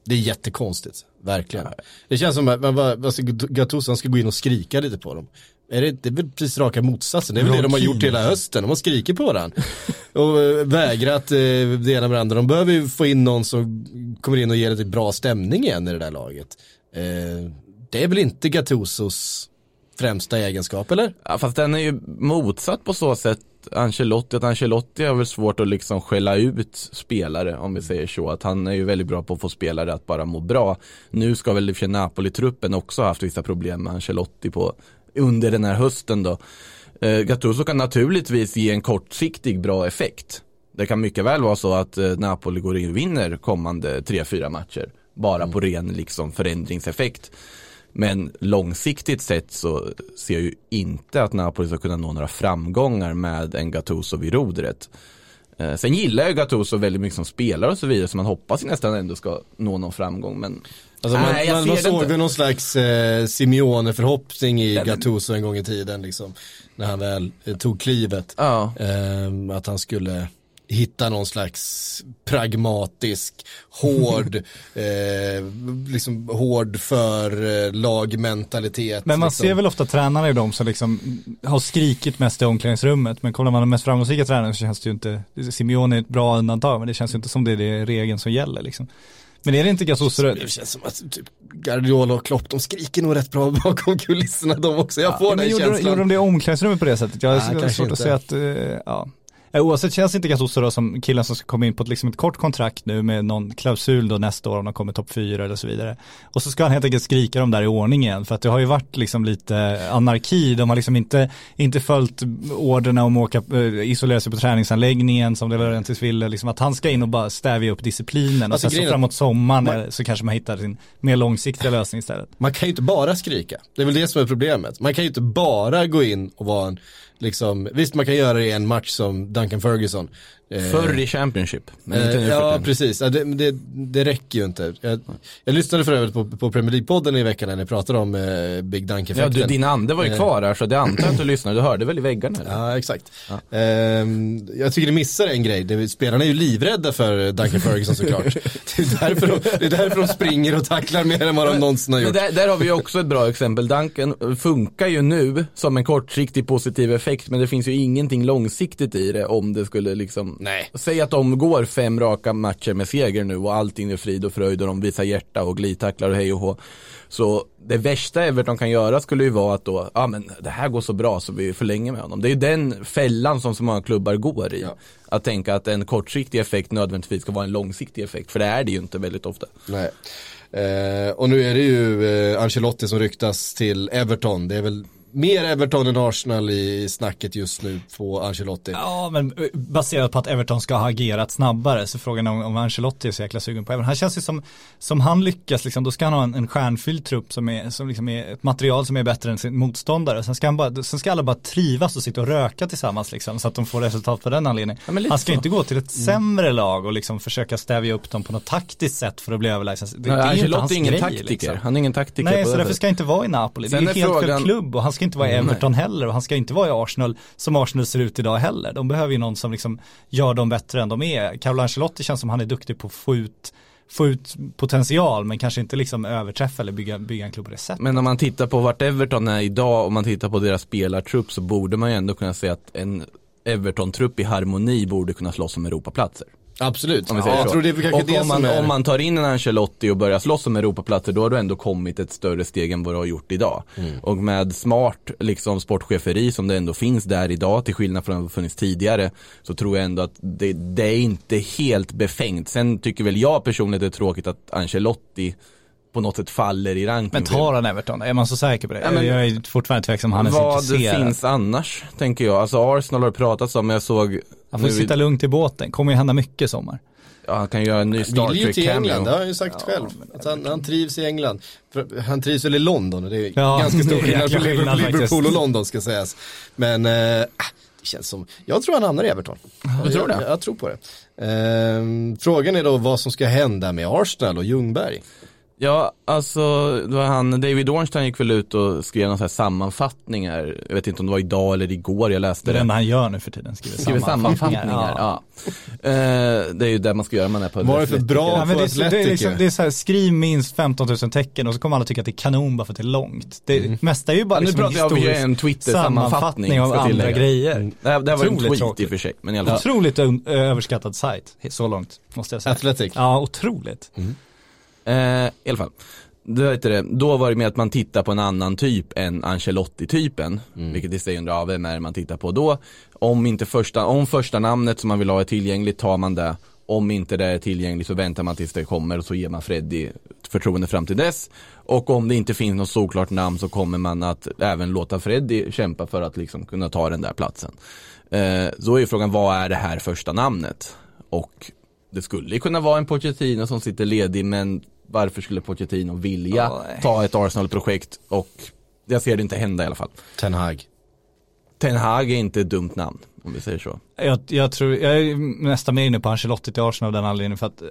det är jättekonstigt. Verkligen. Det känns som att ska Gattuso ska gå in och skrika lite på dem. Är det, det är väl precis raka motsatsen. Det är väl det de har gjort hela hösten. De har skrikit på varandra. Och eh, vägrat eh, det ena med det andra. De behöver ju få in någon som kommer in och ger lite bra stämning igen i det där laget. Eh, det är väl inte Gattusos främsta egenskap, eller? Ja, fast den är ju motsatt på så sätt Ancelotti, att Ancelotti har väl svårt att liksom skälla ut spelare om vi säger så. Att han är ju väldigt bra på att få spelare att bara må bra. Nu ska väl i Napoli-truppen också ha haft vissa problem med Ancelotti på, under den här hösten då. Eh, Gattuso kan naturligtvis ge en kortsiktig bra effekt. Det kan mycket väl vara så att eh, Napoli går in och vinner kommande 3-4 matcher. Bara på ren liksom förändringseffekt. Men långsiktigt sett så ser jag ju inte att Napoli ska kunna nå några framgångar med en Gattuso vid rodret. Eh, sen gillar jag Gattuso väldigt mycket som spelare och så vidare så man hoppas nästan ändå ska nå någon framgång men Alltså man, Nej, man, man såg inte. väl någon slags eh, Simeone-förhoppning i Ja, Gattuso en gång i tiden liksom. När han väl eh, tog klivet. ja. Ehm, att han skulle hitta någon slags pragmatisk, hård, eh, liksom hård för eh, lagmentalitet. Men man liksom. ser väl ofta tränarna i de som liksom har skrikit mest i omklädningsrummet. Men kollar man de mest framgångsrika tränarna så känns det ju inte, Simeone är ett bra undantag men det känns ju inte som det är det regeln som gäller liksom. Men är det inte Gattuso Det känns som att typ Guardiola och Klopp, de skriker nog rätt bra bakom kulisserna de också. Jag får men den gjorde, känslan. gjorde de det i omklädningsrummet på det sättet? Jag har svårt kanske att inte. säga att, eh, ja. Eh, Oavsett känns inte Gattuso som killen som ska komma in på ett, liksom ett kort kontrakt nu med någon klausul då nästa år om de kommer topp fyra eller så vidare. Och så ska han helt enkelt skrika dem där i ordning igen för att det har ju varit liksom lite anarki. De har liksom inte, inte följt orderna om att åka, eh, isolera sig på träningsanläggningen som De Laurentiis ville. Liksom att han ska in och bara stävja upp disciplinen och Alltså, sen så framåt sommaren Man- så kanske man hittar sin mer långsiktiga lösning istället. Man kan ju inte bara skrika. Det är väl det som är problemet. Man kan ju inte bara gå in och vara en, liksom, visst man kan göra det i en match som Duncan Ferguson. Eh, Förr i Championship, Eh, ja, precis. Ja, det, det, det räcker ju inte. Jag, jag lyssnade för övrigt på, på Premier League-podden i veckan när ni pratade om eh, Big Ja, Dunk-effekten. du, din ande var ju Eh. kvar här så det antar jag att du lyssnade, du hörde väl i väggarna eller? Ja, exakt. Ehm, jag tycker det missar en grej. Det, spelarna är ju livrädda för Duncan Ferguson såklart. det, är därför de, det är därför de springer och tacklar mer än vad de någonsin har gjort. där, där har vi också ett bra exempel. Duncan funkar ju nu som en kortsiktig positiv effekt men det finns ju ingenting långsiktigt i det om det skulle liksom Nej. Säg att de går fem raka matcher med seger nu och allting är frid och fröjd och de visar hjärta och glidtacklar och hej och hå. Så det värsta Everton kan göra skulle ju vara att då, ja men det här går så bra så vi förlänger med honom. Det är ju den fällan som så många klubbar går i. Ja. Att tänka att en kortsiktig effekt nödvändigtvis ska vara en långsiktig effekt. För det är det ju inte väldigt ofta. Nej. Eh, och nu är det ju eh, Ancelotti som ryktas till Everton. Det är väl mer Everton än Arsenal i snacket just nu på Ancelotti. Ja, men eh, baserat på att Everton ska ha agerat snabbare så frågan är om, om Ancelotti är så jäkla sugen på Everton. Han känns ju som, som han lyckas, liksom, då ska han ha en, en stjärnfylld trupp som är, som liksom är ett material som är bättre än sin motståndare. Sen ska, han bara, sen ska alla bara trivas och sitta och röka tillsammans liksom, så att de får resultat på den anledningen. Ja, han ska så. inte gå till ett sämre lag och liksom försöka stävja upp dem på något taktiskt sätt för att bli överlägsen. Det, det är ju inte Ancelotti hans är ingen grej, taktiker. liksom. Han är ingen taktiker Nej, på så därför ska han inte vara i Napoli. Sen det är är helt fel frågan- klubb och han ska inte vara i Everton heller och han ska inte vara i Arsenal som Arsenal ser ut idag heller. De behöver ju någon som liksom gör dem bättre än de är. Carlo Ancelotti känns som han är duktig på att få ut, få ut potential men kanske inte liksom överträffa eller bygga, bygga en klubb på det sättet. Men om man tittar på vart Everton är idag, om man tittar på deras spelartrupp så borde man ju ändå kunna säga att en Everton-trupp i harmoni borde kunna slåss om Europaplatser. Absolut. Om vi säger jag så. tror det är och det om, man, är... om man tar in en Ancelotti och börjar slåss om Europaplatser då har du ändå kommit ett större steg än vad du har gjort idag. Mm. Och med smart liksom sportcheferi som det ändå finns där idag till skillnad från vad det funnits tidigare så tror jag ändå att det, det är inte helt befängt. Sen tycker väl jag personligen det är tråkigt att Ancelotti på något sätt faller i ranken. Men tar han Everton? Är man så säker på det? Ja, men- jag är fortfarande tveksam om han är så Vad intresserad. finns annars, tänker jag. Alltså Arsenal har det pratats om, jag såg Han får nu sitta lugnt i båten. Kommer ju hända mycket i sommar. Ja, han kan göra en ny Star vill ju Trek till England, det har han ju sagt själv. Att han, han trivs i England. För, han trivs väl i London och det är Ja, ganska stor skillnad på Liverpool. Liverpool och London ska sägas. Men eh, det känns som, jag tror han hamnar i Everton. Du tror det? Jag, jag tror på det. Ehm, frågan är då vad som ska hända med Arsenal och Ljungberg. Ja, alltså, det var han, David Ornstein gick väl ut och skrev några så här sammanfattningar. Jag vet inte om det var idag eller igår jag läste Det är det. det enda han gör nu för tiden. Skriver, Skriver sammanfattningar, Ja. ja. Eh, det är ju det man ska göra när man är på Vad är det för bra Ja, men det, är, det, är liksom, det är så här, skriv minst 15 000 tecken och så kommer alla tycka att det är kanon bara för att det är långt. Det mesta är ju bara Ja, nu liksom en pratar historisk en Twitter-sammanfattning, sammanfattning av andra grejer. Det här, det här var en Otroligt tweet tråkigt. i och för sig, men i alla fall. Otroligt överskattad sajt, så långt måste jag säga. Athletic. Ja, otroligt. Eh, I alla fall. Det heter det, då var det med att man tittar på en annan typ än Ancelotti-typen. Vilket i sig undrar, vem är det man tittar på då? Om inte första, om första namnet som man vill ha är tillgängligt tar man det. Om inte det är tillgängligt så väntar man tills det kommer och så ger man Freddy förtroende fram till dess. Och om det inte finns något såklart namn så kommer man att även låta Freddy kämpa för att liksom kunna ta den där platsen. Eh, så är ju frågan, vad är det här första namnet? Och det skulle ju kunna vara en Pochettino som sitter ledig men varför skulle Pochettino vilja Ja, nej. ta ett Arsenal-projekt och jag ser det inte hända i alla fall. Ten Hag. Ten Hag är inte ett dumt namn. Om vi säger så. Jag, jag tror, jag är nästan mer inne på Ancelotti till Arsenal av den anledningen för att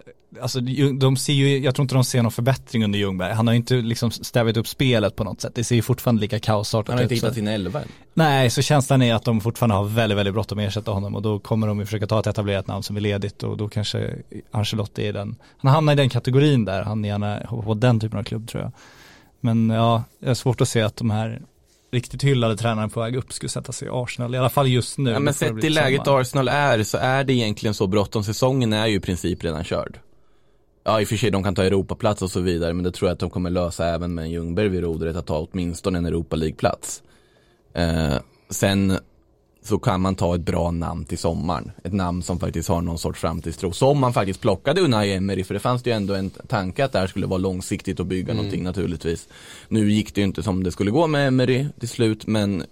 Alltså de ser ju, jag tror inte de ser någon förbättring under Ljungberg. Han har ju inte liksom stävjat upp spelet på något sätt. Det ser ju fortfarande lika kaosartat Han har inte ut. hittat sin elva. Nej, så känslan är att de fortfarande har väldigt, väldigt bråttom att ersätta honom och då kommer de ju försöka ta ett etablerat namn som är ledigt och då kanske Ancelotti är den, han hamnar i den kategorin där, han gärna hoppar på den typen av klubb tror jag. Men ja, det är svårt att se att de här riktigt hyllade tränarna på väg upp skulle sätta sig i Arsenal, i alla fall just nu. Ja, men sett i läget. Arsenal är så är det egentligen så bråttom. Säsongen är ju i princip redan körd. Ja i och för sig de kan ta Europaplats och så vidare men det tror jag att de kommer lösa även med en Ljungberg vid rodret att ta åtminstone en Europa League-plats. Eh, sen så kan man ta ett bra namn till sommaren. Ett namn som faktiskt har någon sorts framtidstro. Som man faktiskt plockade Unai Emery för det fanns ju ändå en tanke att det här skulle vara långsiktigt och bygga någonting naturligtvis. Nu gick det ju inte som det skulle gå med Emery till slut men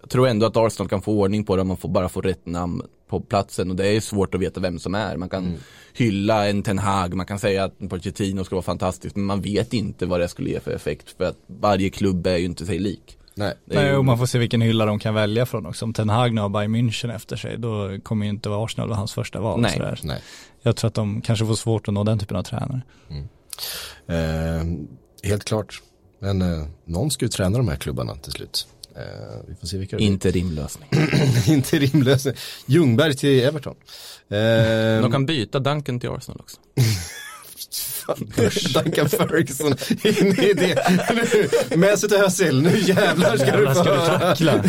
jag tror ändå att Arsenal kan få ordning på det om man får bara får rätt namn på platsen och det är svårt att veta vem som är. Man kan hylla en Ten Hag, man kan säga att Pochettino skulle vara fantastisk men man vet inte vad det skulle ge för effekt för att varje klubb är ju inte sig lik. Nej. Nej, och man får se vilken hylla de kan välja från också. Om Ten Hag nu har Bayern München efter sig, då kommer ju inte Arsenal vara hans första val. Nej. Sådär. Nej. Jag tror att de kanske får svårt att nå den typen av tränare. Eh, helt klart. Men eh, någon ska ju träna de här klubbarna till slut. Eh, vi får se vilka det blir. Interimlösning. Inte rimlös. Ljungberg till Everton. Eh, De kan byta Duncan till Arsenal också. Duncan Ferguson in i det. Nu, Mesut Özil, nu jävlar ska Jävlar du få ska du höra. tackla.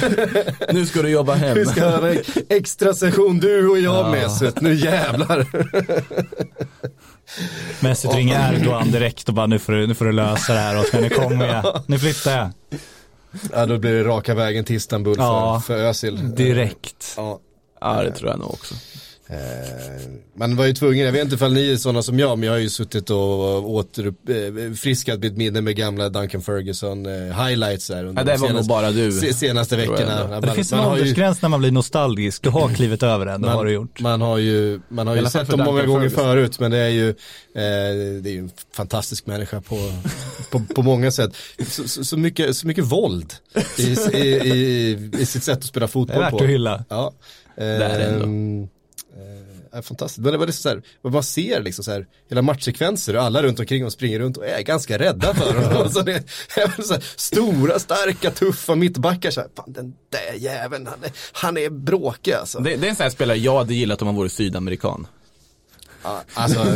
Nu ska du jobba hem. Vi ska höra extra session du och jag Ja. Mesut, nu jävlar. Mesut ringer Erdogan direkt och bara nu får du, nu får du lösa det här Oskar, nu kommer jag, nu flyttar jag. Ja då blir det raka vägen till Istanbul Ja. för, för Özil. Direkt. Ja. Ja det tror jag nog också. Eh, Man var ju tvungen, jag vet inte ifall ni är sådana som jag, men jag har ju suttit och återfriskat mitt minne med gamla Duncan Ferguson eh, highlights här under Ja, det de var nog senaste, bara du. se, senaste veckorna. Man- Det finns en har ju- åldersgräns när man blir nostalgisk, du har klivit över den, det har du gjort. Man har ju, man har ju sett dem många gånger Ferguson. förut men det är ju, eh, det är ju en fantastisk människa på, på, på många sätt. Så, så, så, mycket, så mycket våld i, i, i, i sitt sätt att spela Det är fotboll värt på. att hylla. Ja. Eh, är det ändå. Är fantastiskt. Men det var det så här, man ser liksom så här, hela matchsekvenser och alla runt omkring och springer runt och är ganska rädda för honom. så det är så här, stora, starka, tuffa mittbackar så här, fan den där jäveln, han är, han är bråkig alltså. Det, det är en sån här spelare jag hade gillat om han vore sydamerikan. Ja, alltså,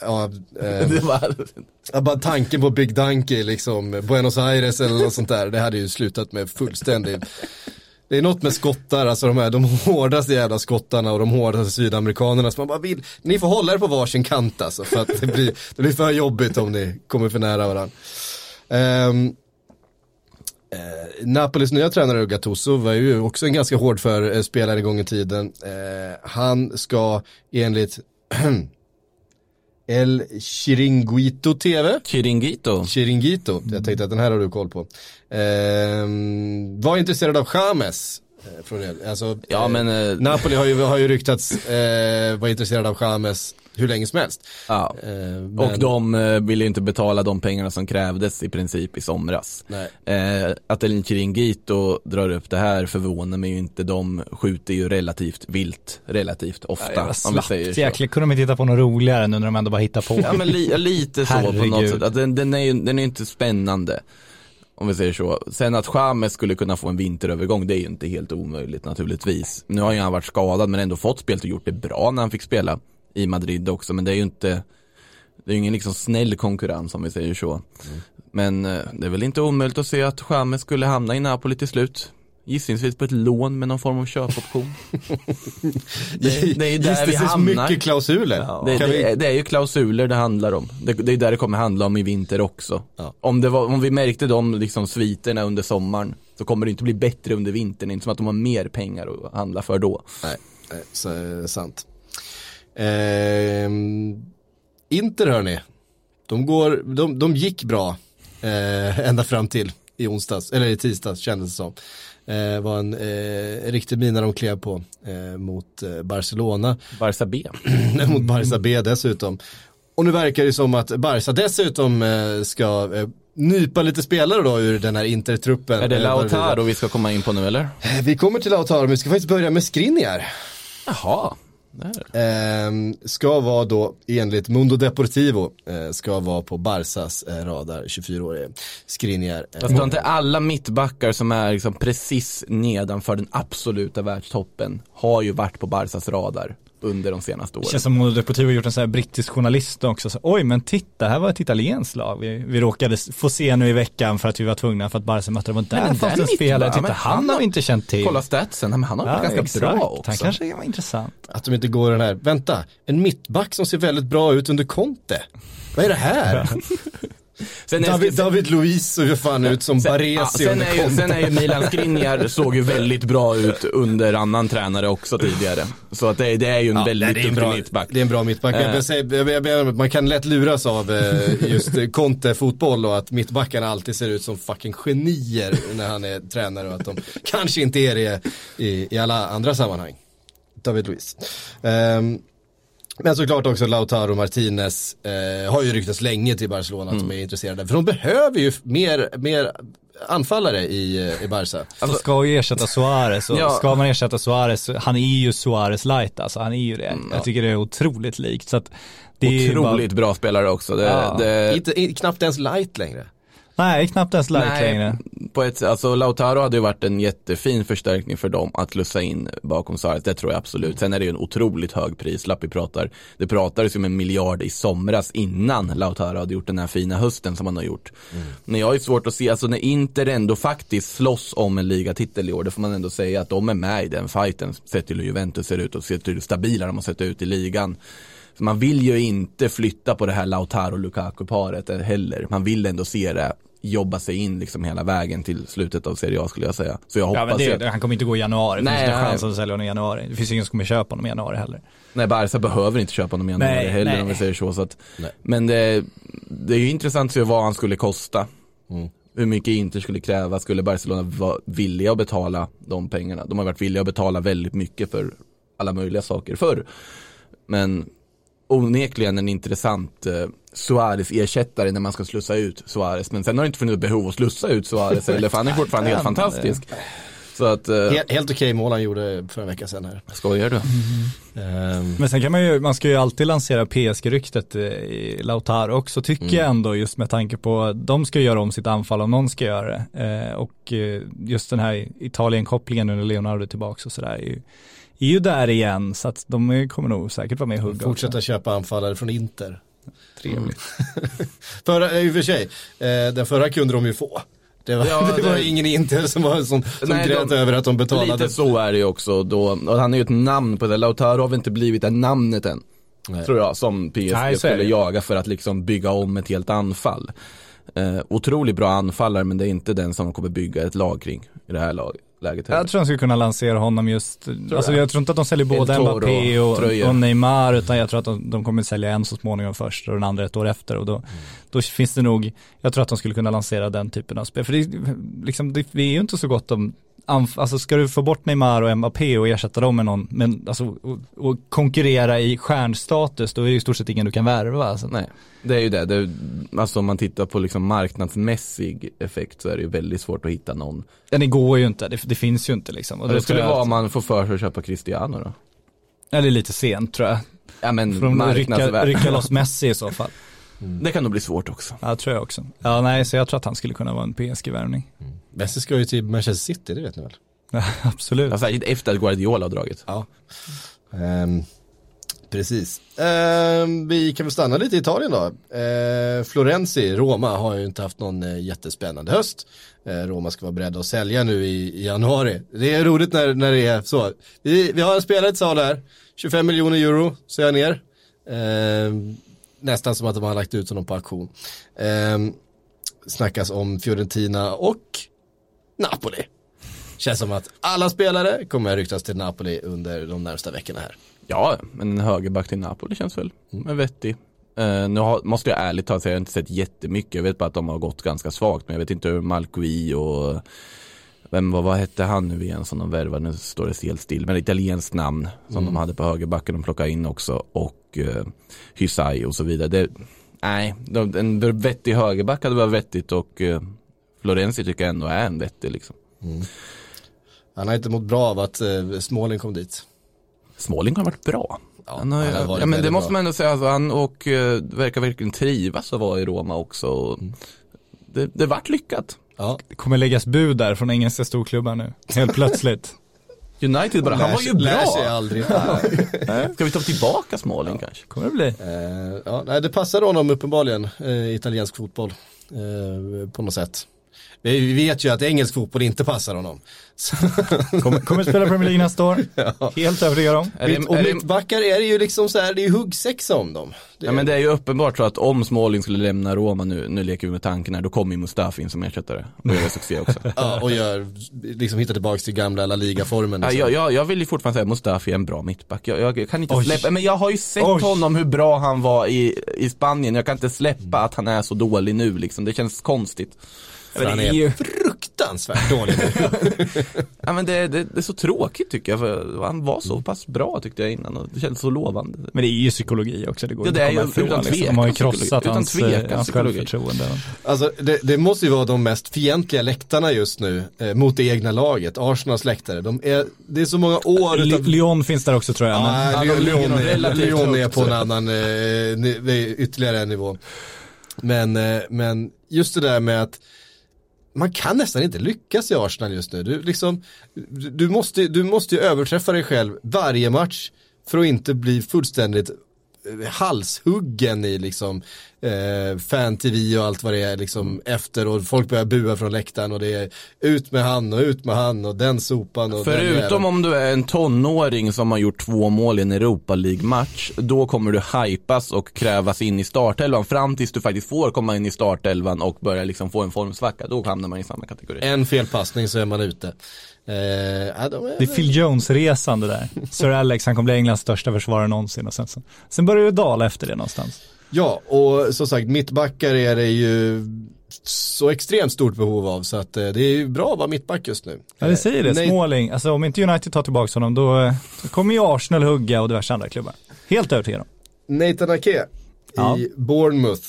ja, eh, var, bara tanken på Big Donkey liksom, Buenos Aires eller något sånt där, det hade ju slutat med fullständig det är något med skottar, alltså de här de hårdaste jävla skottarna och de hårdaste sydamerikanerna som man bara vill, ni får hålla er på varsin kant alltså för att det blir, det blir för jobbigt om ni kommer för nära varandra. Um, eh, Napolis nya tränare Gattuso var ju också en ganska hård för eh, spelare en gång i tiden. Eh, han ska enligt El Chiringuito TV Chiringuito. Chiringuito, jag tänkte att den här har du koll på. Ehm, var intresserad av James. Eh, Från det. Alltså, Ja, eh, men, eh, Napoli har ju, har ju ryktats eh, vara intresserad av James hur länge som helst. Ja. Eh, men- Och de eh, ville ju inte betala de pengarna som krävdes i princip i somras. Eh, att El Chiringuito drar upp det här förvånar mig ju inte. De skjuter ju relativt vilt, relativt ofta. Ja, om vi säger så. jäkla, kunde de inte hitta på något roligare nu när de ändå bara hittar på. Ja men li, lite så på något sätt. Att den, den är ju den är inte spännande. Om vi säger så. Sen att James skulle kunna få en vinterövergång, det är ju inte helt omöjligt naturligtvis. Nu har ju han varit skadad men ändå fått spelet och gjort det bra när han fick spela i Madrid också. Men det är ju inte, det är ju ingen liksom snäll konkurrens om vi säger så. Men eh, det är väl inte omöjligt att se att James skulle hamna i Napoli till slut. Gissningsvis på ett lån med någon form av köpoption. det, det är ju där vi Gissningsvis hamnar. mycket klausuler. Det, Kan vi- det, det är ju klausuler det handlar om. Det, det är där det kommer handla om i vinter också. Ja. Om, det var, om vi märkte de liksom sviterna under sommaren så kommer det inte bli bättre under vintern. Det inte som att de har mer pengar att handla för då. Nej, nej så, är sant. Ehm, Inter hörni, de, går, de, de gick bra eh, ända fram till i onsdags, eller i tisdags kändes det som. Eh, var en eh, riktig mina de klev på eh, mot eh, Barcelona, Barca B. mot Barca B dessutom. Och nu verkar det som att Barca dessutom eh, ska eh, nypa lite spelare då ur den här intertruppen. Är det Lautaro vi ska komma in på nu eller? Vi kommer till Lautaro, men vi ska faktiskt börja med Skriniar. Jaha. Ehm, ska vara då enligt Mundo Deportivo, eh, ska vara på Barsas eh, radar, 24-årige Skriniar. Eh, Fast inte alla mittbackar som är liksom precis nedanför den absoluta världstoppen har ju varit på Barsas radar under de senaste Det åren. känns som Modo Deportivo har gjort en sån här brittisk journalist också. Så, Oj men titta, här var ett italienskt lag. Vi, vi råkade få se nu i veckan för att vi var tvungna för att Barca mötte dem. Den det en spelare, mittback- titta han, han har inte känt till. Kolla statsen, men han har varit ganska exakt. bra också. Han kanske var intressant. Att de inte går den här, vänta, en mittback som ser väldigt bra ut under Conte. Vad är det här? Sen är- David, David Luiz såg ju fan ut som Sen, ja, Baresi sen, är ju, Conte. sen är ju Milan Skriniar såg ju väldigt bra ut under annan tränare också tidigare. Så att det, det är ju en Ja, väldigt nej, bra mittback. Det är en bra mittback. Eh. Jag säga- jag- jag- jag- Man kan lätt luras av eh, just Conte-fotboll och att mittbackarna alltid ser ut som fucking genier när han är tränare och att de kanske inte är det i, i alla andra sammanhang. David Luiz. Ehm, men såklart också Lautaro Martinez eh, har ju ryktats länge till Barcelona att de är intresserade. För de behöver ju mer, mer anfallare i, eh, i Barca. Så ska ju ersätta Suarez och Ja. ska man ersätta Suarez, han är ju Suarez light alltså, han är ju det. Mm, Jag tycker det är otroligt likt. Så att det är Otroligt bara, bra spelare också. Det, Ja. det, Inte, knappt ens light längre. Nej, knappt ens light Nej, längre. på ett, alltså Lautaro hade ju varit en jättefin förstärkning för dem att lussa in bakom Suarez, det tror jag absolut. Sen är det ju en otroligt hög prislapp vi pratar. Det pratades ju om en miljard i somras innan Lautaro hade gjort den här fina hösten som han har gjort. Men jag har ju svårt att se, alltså när Inter ändå faktiskt slåss om en ligatitel i år, då får man ändå säga att de är med i den fighten, sett till hur Juventus ser ut och sett till hur stabila de har sett ut i ligan. Man vill ju inte flytta på det här Lautaro-Lukaku-paret heller. Man vill ändå se det jobba sig in liksom hela vägen till slutet av Serie A skulle jag säga. Så jag hoppas Ja det, att, han kommer inte gå i januari, det finns inte nej. chans att sälja honom i januari. Det finns ingen som kommer köpa honom i januari heller. nej Barca behöver inte köpa honom i januari Nej, heller nej. om vi säger så. så att, men det, det är ju intressant att se vad han skulle kosta. Mm. Hur mycket Inter skulle kräva, skulle Barcelona vara villiga att betala de pengarna? De har varit villiga att betala väldigt mycket för alla möjliga saker förr. Men onekligen en intressant eh, Suarez-ersättare när man ska slussa ut Suarez. Men sen har det inte funnits behov att slussa ut Suarez eller för han är fortfarande helt fantastisk. Så att, eh, Helt, helt okej mål han gjorde för en vecka sedan här. skojar du? Ehm, Men sen kan man ju, man ska ju alltid lansera PSG-ryktet eh, i Lautaro också tycker Mm. jag ändå just med tanke på, de ska göra om sitt anfall om någon ska göra det. Eh, och eh, just den här Italien-kopplingen nu när Leonardo är tillbaka och sådär är ju, är ju där igen så att de kommer nog säkert vara med i hugg Fortsätta också. köpa anfallare från Inter. Trevligt. Mm. förra, i och för sig, eh, den förra kunde de ju få. Det var, Ja, det var det- ingen Inter som, var, som, som Nej, grät de- över att de betalade. Lite så är det ju också då, och han är ju ett namn på det, Lautaro har väl inte blivit det namnet än. Nej. Tror jag, som PSG Nej, skulle jaga för att liksom bygga om ett helt anfall. Eh, otroligt bra anfallare men det är inte den som kommer bygga ett lag kring i det här lag, läget heller. Jag tror de skulle kunna lansera honom just, alltså jag. jag tror inte att de säljer både El Mbappé och, och Neymar utan jag tror att de, de kommer sälja en så småningom först och den andra ett år efter och då, då finns det nog, jag tror att de skulle kunna lansera den typen av spel. För det, är- liksom, det, det är ju inte så gott om Alltså ska du få bort Neymar och Mbappé och ersätta dem med någon, men alltså och, och konkurrera i stjärnstatus, då är det ju i stort sett ingen du kan värva. Alltså. Nej, det är ju det. det alltså om man tittar på liksom marknadsmässig effekt så är det ju väldigt svårt att hitta någon. Den det går ju inte, det, det finns ju inte liksom. Och det tror skulle vara att- om man får för sig att köpa Cristiano då. Eller lite sent tror jag. Ja men de rycka, marknadsvärde. rycka loss Messi i så fall. Det kan nog bli svårt också. Ja, tror jag också. Ja, nej, så jag tror att han skulle kunna vara en PSG-värvning. Messi ska ju till Manchester City, det vet ni väl? Absolut. Ja, Särskilt efter att Guardiola har dragit. Ja. Ehm, precis. Ehm, vi kan väl stanna lite i Italien då. Ehm, Florenzi, Roma har ju inte haft någon eh, jättespännande höst. Ehm, Roma ska vara beredda att sälja nu i, i januari. Det är roligt när, när det är så. Vi, vi har en spelare till sal här. 25 miljoner euro, säger jag ner. Ehm, nästan som att de har lagt ut honom på auktion. Ehm, snackas om Fiorentina och Napoli. Känns som att alla spelare kommer ryktas till Napoli under de närmsta veckorna här. Ja, men en högerback till Napoli känns väl mm. vettig. Uh, nu har, måste jag ärligt talat säga, jag har inte sett jättemycket. Jag vet bara att de har gått ganska svagt. Men jag vet inte hur Malqui och vem var, vad hette han nu igen som de värvade? Nu står det helt still. Men ett italienskt namn som de hade på högerbacken. De plockade in också. Och uh, Hysaj och så vidare. Det, nej, de- en vettig högerback hade varit vettigt och eh, Florenzi tycker jag ändå är en vettig liksom. Han har inte mått bra av att eh, Småling kom dit. Småling har varit bra. han har, han har varit ja, men det måste bra. man ändå säga, alltså, han och eh, verkar verkligen trivas att vara i Roma också. Och Mm. Det, det vart lyckat. Ja. Det kommer läggas bud där från engelska storklubbar nu, helt plötsligt. United bara, han var ju Lär sig bra. aldrig. Ska vi ta tillbaka Småling kanske? Kommer det bli. Eh, ja, nej, det passar honom uppenbarligen, eh, italiensk fotboll. Eh, på något sätt. Vi vet ju att engelsk fotboll inte passar honom. Kommer, kommer spela Premier League nästa år. Helt övertygad om. Är och är mittbackar är det ju liksom så här, det är ju huggsexa om dem. Det, ja, men det är ju uppenbart så att om Småling skulle lämna Roma nu, nu leker vi med tanken här, då kommer ju Mustafi in som ersättare och gör succé också. ja, och gör, liksom hitta tillbaka till gamla La Liga-formen. Ja, Liksom. jag, jag, jag vill ju fortfarande säga att Mustafi är en bra mittback. Jag, jag kan inte Oj. släppa, men jag har ju sett Oj. honom hur bra han var i, i Spanien. Jag kan inte släppa att han är så dålig nu liksom. Det känns konstigt. För han det är ju- fruktansvärt dålig nu. Ja men det, det, det är så tråkigt tycker jag, för han var så pass bra tyckte jag innan och det kändes så lovande. Men det är ju psykologi också, det går Ja, det att är komma ju ifrån. utan liksom. tvekan De har ju krossat Utan hans, tvekan eh, hans psykologi. självförtroende. Alltså det, det måste ju vara de mest fientliga läktarna just nu eh, mot det egna laget, Arsenals läktare. De är, det är så många år Li- utav Lyon finns där också tror jag. men- Ja, Ja, Lyon, är, Lyon är på en annan, eh, ytterligare en nivå. Men, eh, men just det där med att man kan nästan inte lyckas i Arsenal just nu. Du, liksom, du, du, måste, du måste ju överträffa dig själv varje match för att inte bli fullständigt halshuggen i liksom eh, fan-tv och allt vad det är liksom efter och folk börjar bua från läktaren och det är ut med han och ut med han och den sopan och Förutom om du är en tonåring som har gjort två mål i en Europa League-match, då kommer du hypas och krävas in i startelvan fram tills du faktiskt får komma in i startelvan och börja liksom få en formsvacka. Då hamnar man i samma kategori. En felpassning så är man ute. Eh, de är, Det är Phil Jones-resan det där. Sir Alex, han kommer bli Englands största försvarare någonsin och sen, så, sen börjar det dala efter det någonstans. Ja, och som sagt mittbackar är det ju så extremt stort behov av så att eh, det är ju bra att vara mittback just nu. Ja, det säger det. Nej. Småling, alltså om inte United tar tillbaka honom då, eh, då kommer ju Arsenal hugga och diverse andra klubbar. Helt övertygad om. Nathan Ake Ja. i Bournemouth.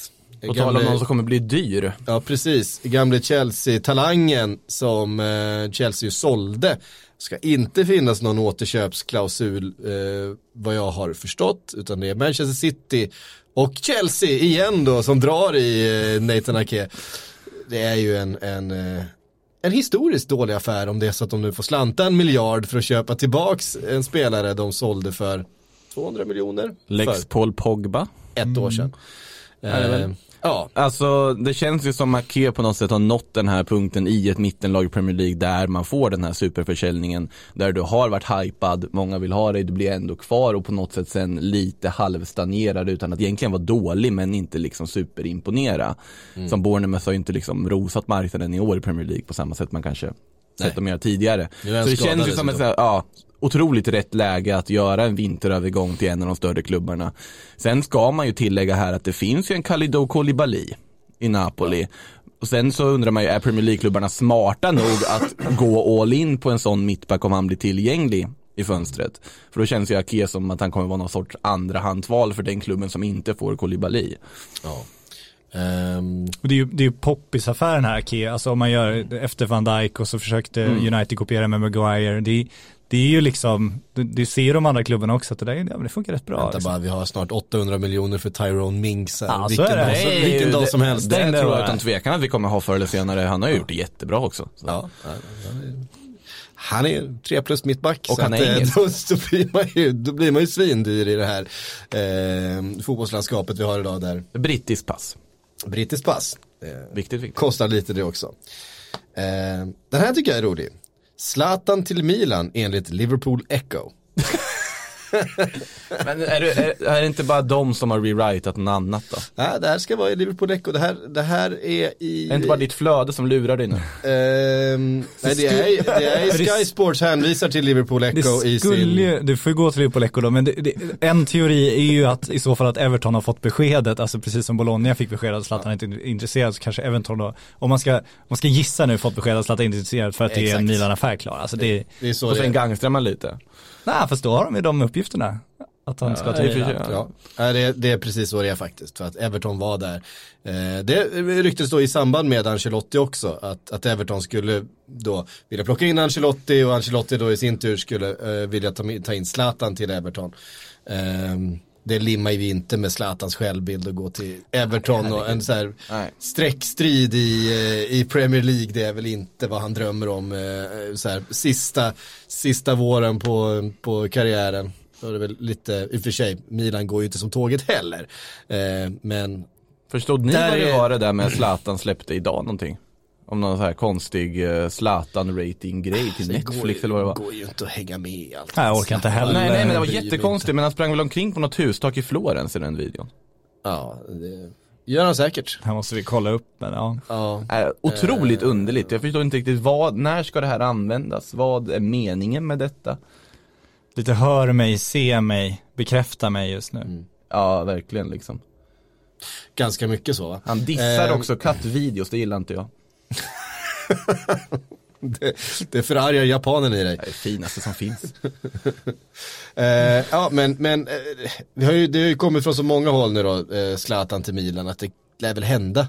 Och tala om någon som kommer bli dyr. Ja, precis. Gamle Chelsea-talangen som eh, Chelsea sålde. Ska inte finnas någon återköpsklausul eh, vad jag har förstått. Utan det är Manchester City och Chelsea igen då som drar i eh, Nathan Ake. Det är ju en, en, eh, en historiskt dålig affär om det är så att de nu får slanta en miljard för att köpa tillbaks en spelare de sålde för 200 miljoner Lex för Paul Pogba. ett år sedan. väl? Eh, ja, Alltså det känns ju som Ake på något sätt har nått den här punkten i ett mittenlag i Premier League där man får den här superförsäljningen. Där du har varit hypad, många vill ha dig, du blir ändå kvar och på något sätt sen lite halvstagnerad utan att egentligen vara dålig men inte liksom superimponera. Som Bournemouth har ju inte liksom rosat marknaden i år i Premier League på samma sätt man kanske sett dem göra tidigare. Så det känns ju som ett ja, otroligt rätt läge att göra en vinterövergång till en av de större klubbarna. Sen ska man ju tillägga här att det finns ju en Kalidou Koulibaly i Napoli. Och sen så undrar man ju, är Premier League-klubbarna smarta nog att gå all in på en sån mittback om han blir tillgänglig i fönstret? För då känns ju Ake som att han kommer vara någon sorts andrahandsval för den klubben som inte får Koulibaly. ja. Ehm, Och det är ju, det är ju poppisaffären här, Ake. Alltså om man gör efter Van Dijk och så försökte Mm. United kopiera med Maguire. Det, är- det är ju liksom, det, det ser ju de andra klubbarna också att det där ja, det funkar rätt bra. Vänta liksom. bara, vi har snart 800 miljoner för Tyrone Mings här. Ja, så vilken är det. dag, som, Nej, vilken dag det- som helst. Det Stäng tror jag utan tvekan att vi kommer ha förr eller senare. Han har ju gjort det jättebra också. Så. Ja, han är- 3 plus mittback. Och han att, är eh, engelsk. då, då, blir man ju, då blir man ju svindyr i det här eh, fotbollslandskapet vi har idag där. Brittiskt pass. Brittiskt pass. Eh, Viktigt, viktigt. kostar lite det också. Eh, den här tycker jag är rolig. Zlatan till Milan enligt Liverpool Echo. Men är det, är, är det inte bara de som har rewritat något annat då? Nej, det här ska vara i Liverpool Echo. Det här, det här är i... Är det inte bara ditt flöde som lurar dig nu? Ehm, nej, det är, det är Sky Sports hänvisar till Liverpool Echo Det i sin... du får ju gå till Liverpool Echo då, men det, det, en teori är ju att i så fall att Everton har fått beskedet, alltså precis som Bologna fick besked att Zlatan inte är intresserad, så kanske Everton då, om man ska, om man ska gissa nu, fått besked att Zlatan inte är intresserad för att det är en Exakt. Milan-affär klar. Alltså det, Det är så Och sen gangstrar man lite. Nej fast då har de ju de uppgifterna. Att han ska till Milan. Ja. Ja, det, det är precis så det är faktiskt. För att Everton var där. Eh, det ryktes då i samband med Ancelotti också. Att, att Everton skulle då vilja plocka in Ancelotti och Ancelotti då i sin tur skulle eh, vilja ta, ta in Zlatan till Everton. Eh, det limmar ju inte med Zlatans självbild att gå till Everton och en så här streckstrid i, eh, i Premier League. Det är väl inte vad han drömmer om. eh, Så här, sista, sista våren på, på karriären. Då är det väl lite, i och för sig, Milan går ju inte som tåget heller. Eh, men Förstod ni vad det var det där med Zlatan släppte idag någonting? Om någon så här konstig uh, Zlatan-rating-grej till Netflix eller vad det var. går ju inte att hänga med i allt. Nej, jag orkar inte heller. Nej, nej men det var jättekonstigt, men han sprang väl omkring på något hustak i Florens i den videon. Ja, det gör han säkert. Här måste vi kolla upp, men ja. Ja. Äh, otroligt underligt, jag förstår inte riktigt vad, när ska det här användas? Vad är meningen med detta? Lite hör mig, se mig, bekräfta mig just nu. Ja, verkligen liksom. Ganska mycket så va? Han dissar Eh, också kattvideos, det gillar inte jag. Det, det förargar japanen i dig. Det är det finaste som finns. Eh, ja men, men eh, vi har ju, det har ju kommit från så många håll nu då, eh, Zlatan till Milan, att det lär väl hända.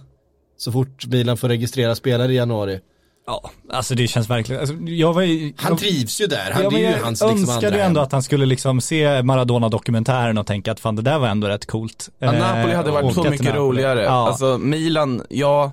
Så fort Milan får registrera spelare i januari. Ja, alltså det känns verkligen, alltså, jag var ju, Han jag, trivs ju där, han, ja, det är ju jag hans liksom önskade ju ändå hem. att han skulle liksom se Maradona-dokumentären och tänka att fan det där var ändå rätt coolt. Ja, Napoli hade Eh, varit så mycket Napoli. roligare. Ja. Alltså Milan, ja,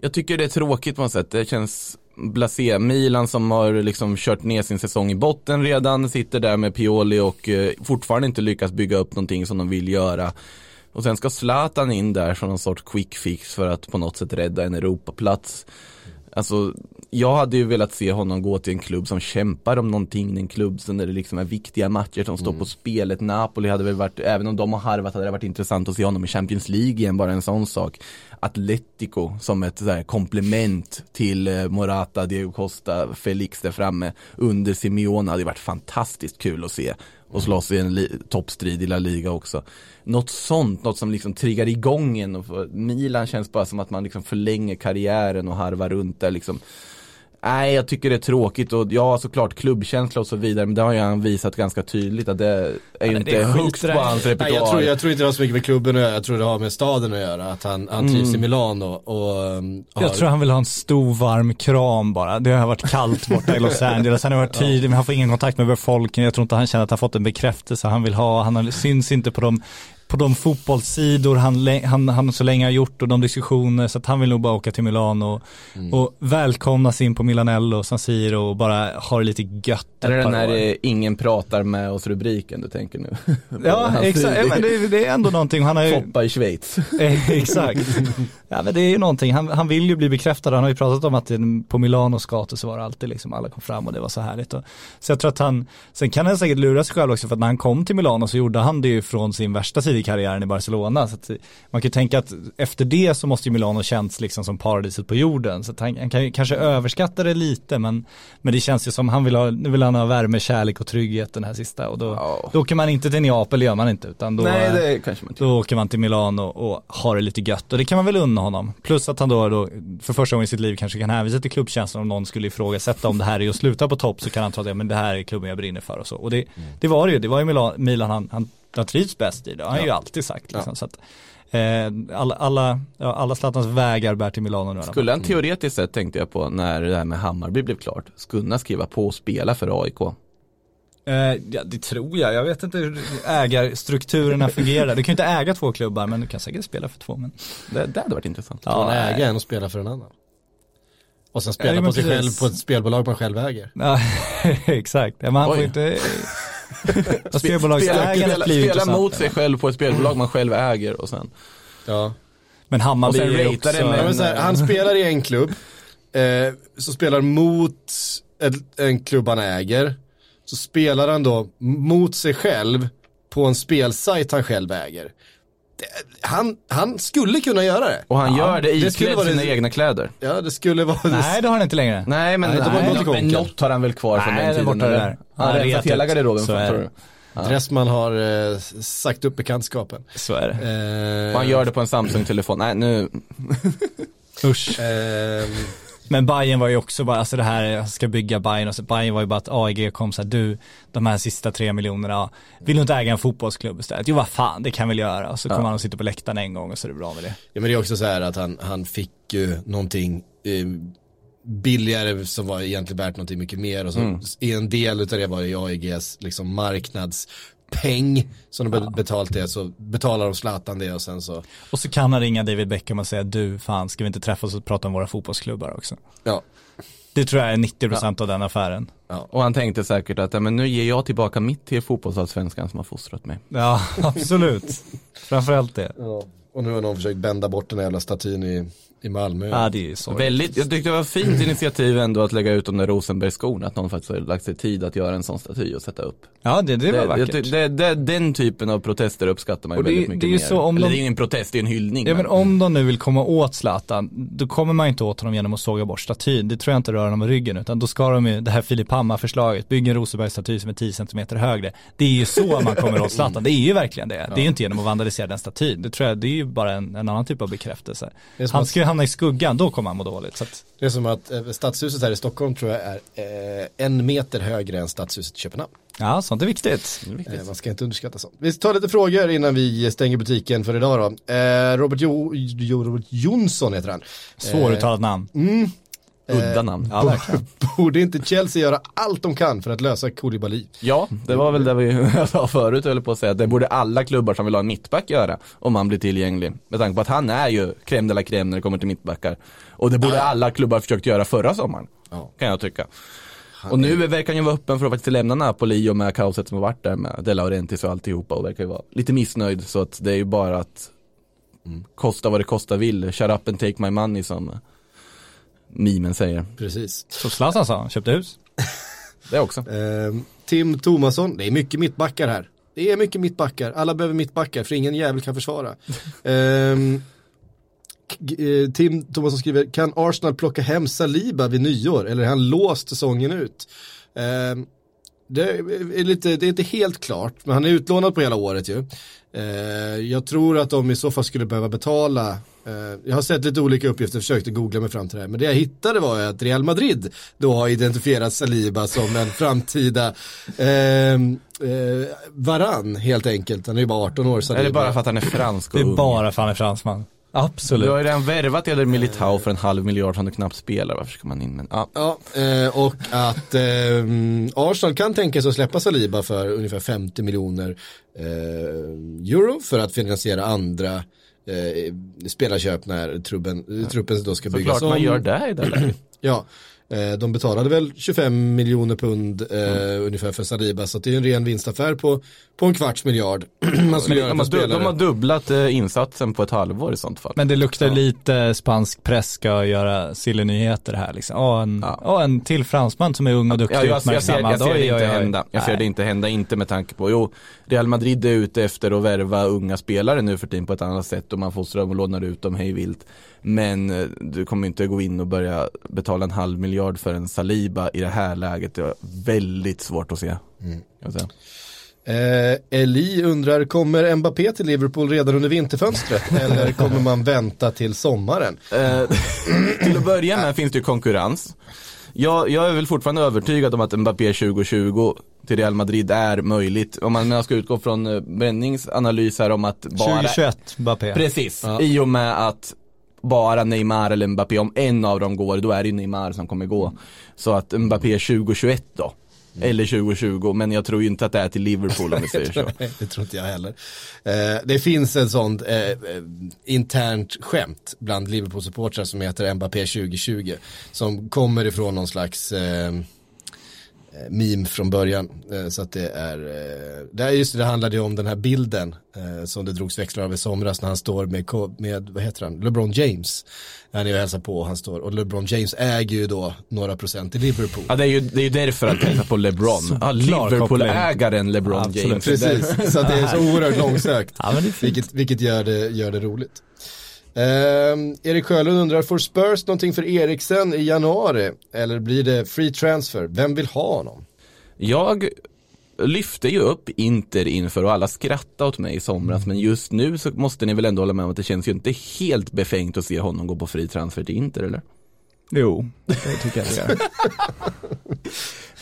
Jag tycker det är tråkigt på något sätt. Det känns blasé. Milan som har liksom kört ner sin säsong i botten redan, sitter där med Pioli och eh, fortfarande inte lyckas bygga upp någonting som de vill göra. Och sen ska Zlatan in där som någon sorts quick fix för att på något sätt rädda en Europaplats. Alltså, jag hade ju velat se honom gå till en klubb som kämpar om någonting, en klubb som där det liksom är viktiga matcher som står på spel. Ett Napoli hade väl varit, även om de har harvat hade det varit intressant att se honom i Champions League igen, bara en sån sak. Atletico som ett så här komplement till eh, Morata, Diego Costa, Felix där framme under Simeone hade varit fantastiskt kul att se. Och slåss i en toppstrid i La Liga också. Något sånt, något som liksom triggar igång en och Milan känns bara som att man liksom förlänger karriären och harvar runt där liksom. Nej, jag tycker det är tråkigt och ja, såklart klubbkänsla och så vidare, men det har ju han visat ganska tydligt att det är ju inte är högst på hans Nej, repertoar. jag, tror, jag tror inte det har så mycket med klubben att göra, jag tror det har med staden att göra. Att han, han trivs i Milano och um, har, Jag tror han vill ha en stor varm kram bara. Det har varit kallt borta i Los Angeles. Han har varit tydlig, men han får ingen kontakt med befolkningen. Jag tror inte han känner att han fått en bekräftelse han vill ha. Han syns inte på de, på de fotbollssidor han, han, han så länge har gjort och de diskussioner. Så att han vill nog bara åka till Milano och, Mm. och välkomnas in på Milanello, San Siro och bara ha det lite gött Är det den här år. eh, ingen pratar med oss rubriken du tänker nu? Ja, exakt. Ja, men det, det är ändå någonting. Han har ju, Foppa i Schweiz. Eh, Exakt. Ja men det är ju någonting, han, han vill ju bli bekräftad, han har ju pratat om att på Milanos gator så var det alltid liksom, alla kom fram och det var så härligt. Och, så jag tror att han, sen kan han säkert lura sig själv också för att när han kom till Milano så gjorde han det ju från sin värsta tid i karriären i Barcelona. Så man kan ju tänka att efter det så måste ju Milano känts liksom som paradiset på jorden. Så han, han kan ju kanske överskatta det lite men, men det känns ju som han vill ha, nu vill han ha värme, kärlek och trygghet den här sista och då, Ja. då åker man inte till Neapel, gör man inte utan då Nej, det kanske man inte. då åker man till Milano och har det lite gött och det kan man väl unna honom. Plus att han då, då för första gången i sitt liv kanske kan hänvisa till klubbkänslan om någon skulle ifrågasätta om det här är att sluta på topp så kan han ta det, men det här är klubben jag brinner för och så. Och det, det var det ju, det var ju Milan, Milan han, han, han trivs bäst i det, han har ju alltid sagt liksom. Så att, eh, alla, alla, ja, alla Zlatans vägar bär till Milano nu. Skulle han teoretiskt sett tänkte jag på när det här med Hammarby blev klart, han skriva på och spela för AIK? Eh, ja, det tror jag. Jag vet inte hur ägarstrukturerna fungerar. Du kan ju inte äga två klubbar, men du kan säkert spela för två. Men... Det, det hade varit intressant. Från nej. äga en och spela för en annan. Och sen Ja, spela men på sig precis. själv på ett spelbolag man själv äger. Ja, exakt. Ja, man får Oj. inte... Spela, spela, spela mot sig själv på ett spelbolag man själv äger och sen. Ja. Men Hammarby Och sen också... det med- Ja, men så här, han spelar i en klubb, eh, så spelar mot en, en klubb han äger, så spelar han då mot sig själv på en spelsajt han själv äger. Han, han skulle kunna göra det. Och han gör det iklädd vara sina det- egna kläder. Ja, det skulle vara Nej, det har han inte längre. Nej men, Nej, det var nej, något men något har han väl kvar från Nej, den det är tiden. borta det där. Han har rensat hela garderoben tror du? Dressman har eh, sagt upp bekantskapen. Så är det. Eh, Och han gör det på en Samsung-telefon. Nej nu, Usch. Eh, Men Bayern var ju också bara, alltså det här, jag ska bygga Bayern och så, Bayern var ju bara att AEG kom så här, du, de här sista tre miljonerna, vill du inte äga en fotbollsklubb istället? Jo vad fan, det kan vi väl göra. Och så kommer han och sitter på läktaren en gång och så är det bra med det. Ja men det är också så här att han, han fick ju någonting eh, billigare som var egentligen värt någonting mycket mer och så Mm. en del utav det var ju AEGs liksom marknadspeng som de ja. betalt det så betalar de Zlatan det och sen så Och så kan han ringa David Beckham och säga, du fan, ska vi inte träffas och prata om våra fotbollsklubbar också? ja. Det tror jag är 90% av den affären. och han tänkte säkert att ja, men nu ger jag tillbaka mitt till fotbollsallsvenskan som har fostrat mig. Ja, absolut. Framförallt det. Och nu har någon försökt bända bort den här jävla statyn i, i Malmö. Ja, det är. Väldigt, jag tyckte det var fint initiativ ändå att lägga ut de där Rosenbergsskorna, att någon faktiskt har lagt sig tid att göra en sån staty och sätta upp. Ja, det, det var vackert. tyck- det, det, den typen av protester uppskattar man ju väldigt mycket det är ju mer. så om Eller de- det är ingen protest, det är en hyllning. Ja men om de nu vill komma åt Zlatan, då kommer man inte åt honom genom att såga bort statyn. Det tror jag inte rör honom i ryggen, utan då ska de ju, det här Filip Hammar-förslaget, bygga en Rosenberg-staty som är 10 cm högre. Det är ju så man kommer åt Zlatan, det är ju verkligen det. Det är ju inte genom att vandalisera den statyn. Det tror jag, det är ju bara en, en annan typ av bekräftelse. Han ska ju hamna i skuggan, då kommer han må dåligt. Så att, Det är som att eh, stadshuset här i Stockholm tror jag är eh, en meter högre än stadshuset i Köpenhamn. ja, sånt är viktigt. Eh, man ska inte underskatta sånt. Vi tar lite frågor innan vi stänger butiken för idag då. Eh, Robert, jo, jo, Robert Jonsson heter han. Svåruttalat namn. Udda namn. Ja, verkligen. Borde inte Chelsea göra allt de kan för att lösa Koulibaly? Ja, det var väl det vi sa förut, höll på att säga. Det borde alla klubbar som vill ha en mittback göra, om han blir tillgänglig. Med tanke på att han är ju crème de la crème när det kommer till mittbackar. Och det borde alla klubbar försökt göra förra sommaren, Ja. kan jag tycka. Och nu verkar han ju vara öppen för att faktiskt lämna Napoli och med kaoset som har varit där med De Laurentiis och alltihopa och verkar ju vara lite missnöjd. Så att det är ju bara att kosta vad det kosta vill. Shut up and take my money som mimen säger. Precis. Så Zlatan sa, köpte hus. Det också. Eh, Tim Thomasson, det är mycket mittbackar här. Det är mycket mittbackar, alla behöver mittbackar för ingen jävel kan försvara. Ehm, eh, Tim Thomasson skriver, kan Arsenal plocka hem Saliba vid nyår eller är han låst säsongen ut? Ehm, det är, lite, det är inte helt klart, men han är utlånad på hela året ju. Eh, jag tror att de i så fall skulle behöva betala jag har sett lite olika uppgifter, försökte googla mig fram till det här. Men det jag hittade var att Real Madrid då har identifierat Saliba som en framtida eh, eh, varann helt enkelt. Han är ju bara 18 år. Saliba. Är det bara för att han är fransk och Det är ung? bara för han är fransman. Absolut. Du har ju redan värvat Eder Militao för en halv miljard som du knappt spelar, varför ska man in med ja. Ja, eh, och att eh, Arsenal kan tänka sig att släppa Saliba för ungefär 50 miljoner eh, euro för att finansiera andra eh, spelarköp när truppen, truppen då ska byggas Såklart man gör det i det läget. Ja, eh, de betalade väl 25 miljoner pund eh, Mm. ungefär för Saliba så det är en ren vinstaffär på, på en kvarts miljard. Man skulle göra De har, spelare. de har dubblat eh, insatsen på ett halvår i sånt fall. Men det luktar lite spansk press ska göra silly-nyheter här liksom. Åh, en, Ja. åh, en till fransman som är ung och duktig Ja, och jag, jag, ser, jag ser det inte hända. Jag ser Nej. det inte hända, inte med tanke på, jo, Real Madrid är ute efter att värva unga spelare nu för tiden på ett annat sätt och man fostrar dem och lånar ut dem hej vilt. Men eh, du kommer inte gå in och börja betala en halv miljard för en Saliba i det här läget. Det är väldigt svårt att se. jag säga. Eh, Eli undrar, kommer Mbappé till Liverpool redan under vinterfönstret eller kommer man vänta till sommaren? Eh, till att börja med finns det ju konkurrens. Jag, jag är väl fortfarande övertygad om att Mbappé 2020 till Real Madrid är möjligt. Om man ska utgå från eh, Brennings analys här om att bara 2021, Mbappé. Precis, i och med att bara Neymar eller Mbappé, om en av dem går, då är det ju Neymar som kommer gå. Så att Mbappé 2021 då, Mm. Eller 2020, men jag tror ju inte att det är till Liverpool om vi säger så. Nej, det tror inte jag heller. Eh, det finns en sån eh, eh internt skämt bland Liverpool-supportrar som heter Mbappé 2020. Som kommer ifrån någon slags eh, meme från början. Eh, så att det är, eh, det är just det, det handlade ju om den här bilden eh, som det drogs växlar av i somras när han står med, med vad heter han, LeBron James. Han är och hälsar på och han står, och LeBron James äger ju då några procent i Liverpool. Ja, det är ju, det är ju därför att hälsa på LeBron. Ja, Liverpool-ägaren LeBron Absolut. James. Precis, så att det är så oerhört långsökt. Ja, vilket, vilket gör det, gör det roligt. Ehm, Erik Sjölund undrar, får Spurs någonting för Eriksen i januari? Eller blir det free transfer? Vem vill ha honom? Jag lyfte ju upp Inter inför och alla skrattade åt mig i somras men just nu så måste ni väl ändå hålla med om att det känns ju inte helt befängt att se honom gå på fri transfer till Inter eller? Jo, det tycker jag det gör.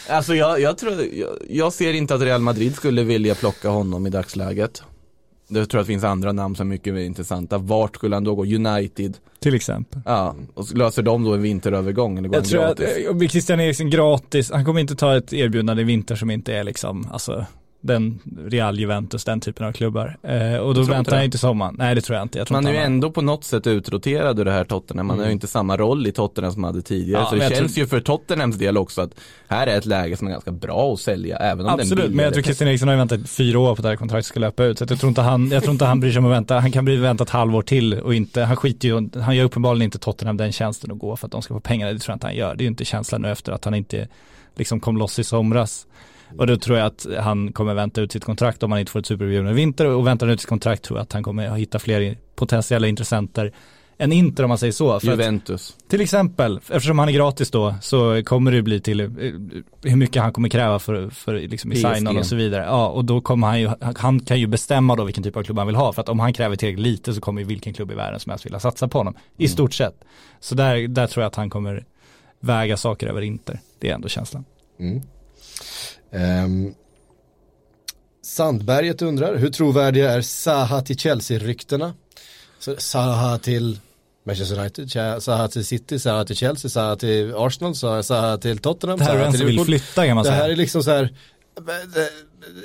Alltså jag, jag tror, jag, jag ser inte att Real Madrid skulle vilja plocka honom i dagsläget. Jag tror att det finns andra namn som är mycket mer intressanta. Vart skulle han då gå? United? Till exempel. Ja, och löser de då en vinterövergång eller går Jag tror att, gratis? eh, blir Christian Eriksen gratis, han kommer inte ta ett erbjudande i vinter som inte är liksom, alltså den Real Juventus, den typen av klubbar. Eh, och då väntar han inte sommaren. Nej det tror jag inte. Jag tror Man är inte ju han har- ändå på något sätt utroterad ur det här Tottenham. Man har ju inte samma roll i Tottenham som man hade tidigare. Ja, så det känns tror- ju för Tottenhams del också att här är ett läge som är ganska bra att sälja. Även om Absolut, den men jag tror Christian Eriksen har ju väntat fyra år på att det här kontraktet ska löpa ut. Så jag tror inte han, jag tror inte han bryr sig om att vänta. Han kan bli vänta ett halvår till och inte, han skiter ju, han gör uppenbarligen inte Tottenham den tjänsten att gå för att de ska få pengarna. Det tror jag inte han gör. Det är ju inte känslan nu efter att han inte liksom kom loss i somras. Och då tror jag att han kommer vänta ut sitt kontrakt om han inte får ett supererbjudande i vinter och väntar ut sitt kontrakt tror jag att han kommer hitta fler potentiella intressenter än Inter om man säger så. För att, Juventus. till exempel, eftersom han är gratis då, så kommer det bli till eh, hur mycket han kommer kräva för, för liksom i sign och så vidare. Ja, och då kommer han ju, han kan ju bestämma då vilken typ av klubb han vill ha. För att om han kräver tillräckligt lite så kommer ju vilken klubb i världen som helst vilja satsa på honom. I stort sett. Så där, där tror jag att han kommer väga saker över Inter. Det är ändå känslan. Ehm, Sandberget undrar, hur trovärdiga är Zaha till Chelsea-ryktena? Så Zaha till Manchester United, Zaha till City, Zaha till Chelsea, Zaha till Arsenal, Zaha till Tottenham, Det här är en till som vill flytta kan man Det här säga. är liksom så här, det,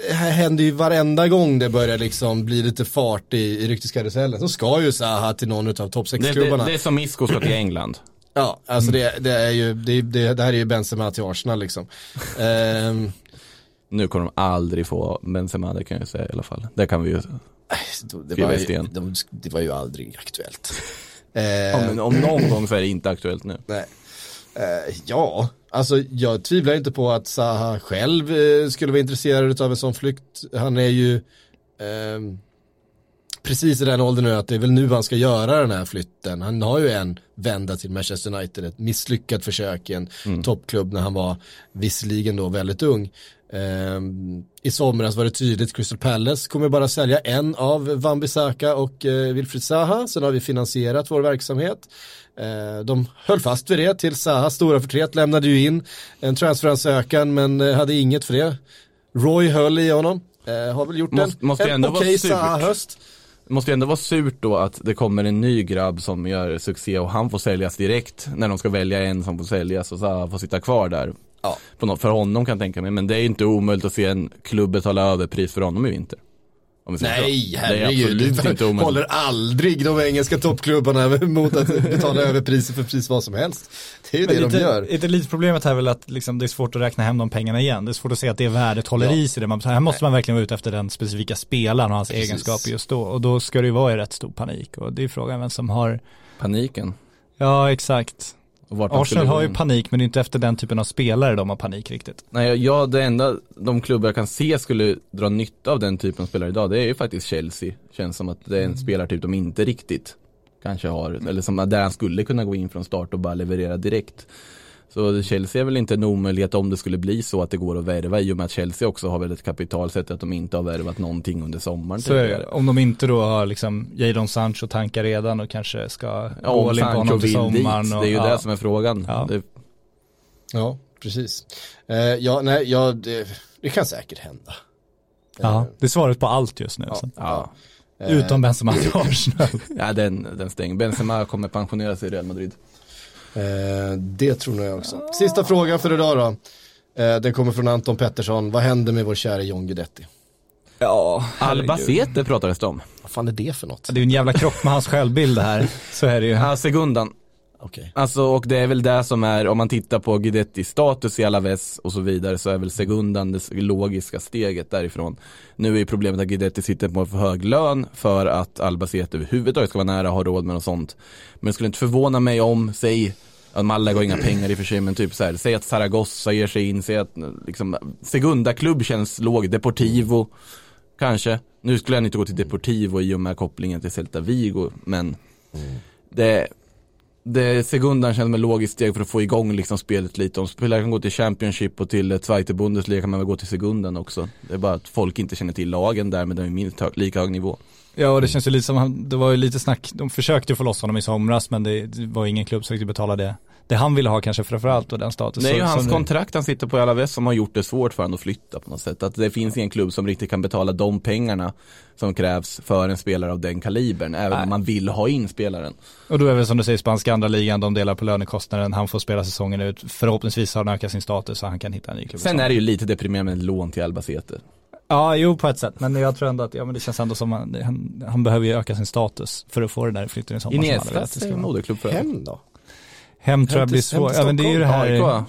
det här händer ju varenda gång det börjar liksom bli lite fart i, i rykteskarusellen. Så ska ju Zaha till någon av topp Det, det, 6-klubbarna. det är som Isco ska till England. Ja, alltså det, det är ju, det, det, det här är ju Benzema till Arsenal liksom. Ehm, Nu kommer de aldrig få Benzema, det kan jag säga i alla fall. Det kan vi ju. det, var ju, de, det var ju aldrig aktuellt. Om, Ehm, om någon gång så är det inte aktuellt nu. nej. Eh, ja, alltså jag tvivlar inte på att Zaha själv eh, skulle vara intresserad av en sån flykt. Han är ju ehm, precis i den åldern nu att det är väl nu han ska göra den här flytten. Han har ju en vända till Manchester United, ett misslyckat försök i en toppklubb när han var visserligen då väldigt ung. Ehm, I somras var det tydligt, Crystal Palace kommer bara sälja en av Van Bissaka och uh, Wilfried Zaha, sen har vi finansierat vår verksamhet. Eh, de höll fast vid det till Zahas stora förtret, lämnade ju in en transferansökan men eh, hade inget för det. Roy höll i honom, eh, har väl gjort Måste- en, måste en okej surt. Zaha-höst. Måste ju ändå vara surt då att det kommer en ny grabb som gör succé och han får säljas direkt när de ska välja en som får säljas och så får sitta kvar där. Ja. På något, för honom kan jag tänka mig, men det är inte omöjligt att se en klubb betala överpris för honom i vinter. Så. Nej, Det är herregud. absolut inte omöjligt. håller aldrig de engelska toppklubbarna mot att betala överpriser för precis vad som helst. Det är ju det Men de gör. lite, lite, lite problemet här är väl att liksom, det är svårt att räkna hem de pengarna igen. Det är svårt att se att det värdet håller Ja. i sig. Det. Man, här måste man verkligen vara ute efter den specifika spelaren och hans Precis. egenskaper just då. Och då ska det ju vara i rätt stor panik. Och det är frågan vem som har, Paniken. ja exakt. Arsenal har ju panik men det är inte efter den typen av spelare de har panik riktigt. Nej, ja, det enda de klubbar jag kan se skulle dra nytta av den typen av spelare idag, det är ju faktiskt Chelsea. Känns som att det är en spelartyp de inte riktigt kanske har, eller som där han skulle kunna gå in från start och bara leverera direkt. Så Chelsea är väl inte en omöjlighet om det skulle bli så att det går att värva i och med att Chelsea också har väl ett kapital sett att de inte har värvat någonting under sommaren Så är det. om de inte då har liksom Jadon Sancho tankar redan och kanske ska Ja, gå all in på honom till dit, sommaren. Och, det är ju ja. det som är frågan. Ja. Det, Ja, precis. Eh, ja, nej, ja, det, det kan säkert hända. Ja, det är svaret på allt just nu. Ja. så. ja. Utom Benzema till Arsenal. ja, den, den stänger. Benzema kommer pensionera sig i Real Madrid. Eh, det tror nog jag också. Sista frågan för idag då. Eh, den kommer från Anton Pettersson. Vad händer med vår kära John Guidetti? Ja, Albacete pratades det om. Vad fan är det för något? Det är ju en jävla krock med hans självbild här. Så är det ju. Ja, Segundan. Okej. Alltså och det är väl det som är, om man tittar på Guidettis status i Alaves och så vidare så är väl Segundan det logiska steget därifrån. Nu är ju problemet att Guidetti sitter på en för hög lön för att Albacete överhuvudtaget ska vara nära och ha råd med något sånt. Men det skulle inte förvåna mig om, säg, Malaga har inga pengar i och för sig men typ så här, säg att Zaragoza ger sig in, säg att liksom, Segunda-klubb känns låg, Deportivo kanske. Nu skulle han inte gå till Deportivo i och med kopplingen till Celta Vigo men det det segundan känns som ett logiskt steg för att få igång liksom spelet lite. Om spelare kan gå till Championship och till Zweite Bundesliga kan man väl gå till segundan också. Det är bara att folk inte känner till lagen där men de är minst lika hög nivå. Ja och det känns ju lite som, han- det var ju lite snack, de försökte ju få loss honom i somras men det, det var ingen klubb som riktigt betalade det. Det han ville ha kanske framförallt och den status. Det är ju hans som- kontrakt han sitter på i Alaves som har gjort det svårt för honom att flytta på något sätt. Att det finns ingen klubb som riktigt kan betala de pengarna som krävs för en spelare av den kalibern. Även Nej. om man vill ha in spelaren. Och då är det som du säger spanska andra ligan, de delar på lönekostnaden, han får spela säsongen ut. Förhoppningsvis har han ökat sin status så han kan hitta en ny klubb. Sen är det ju lite deprimerande med lån till Albacete. Ja, jo på ett sätt. Men jag tror ändå att, ja men det känns ändå som han, han, han behöver ju öka sin status för att få den där flytten i sommar. det Iniestas moderklubb för Hem då? Hem tror jag blir svårt. Ja men det är ju det här, AIK. ja,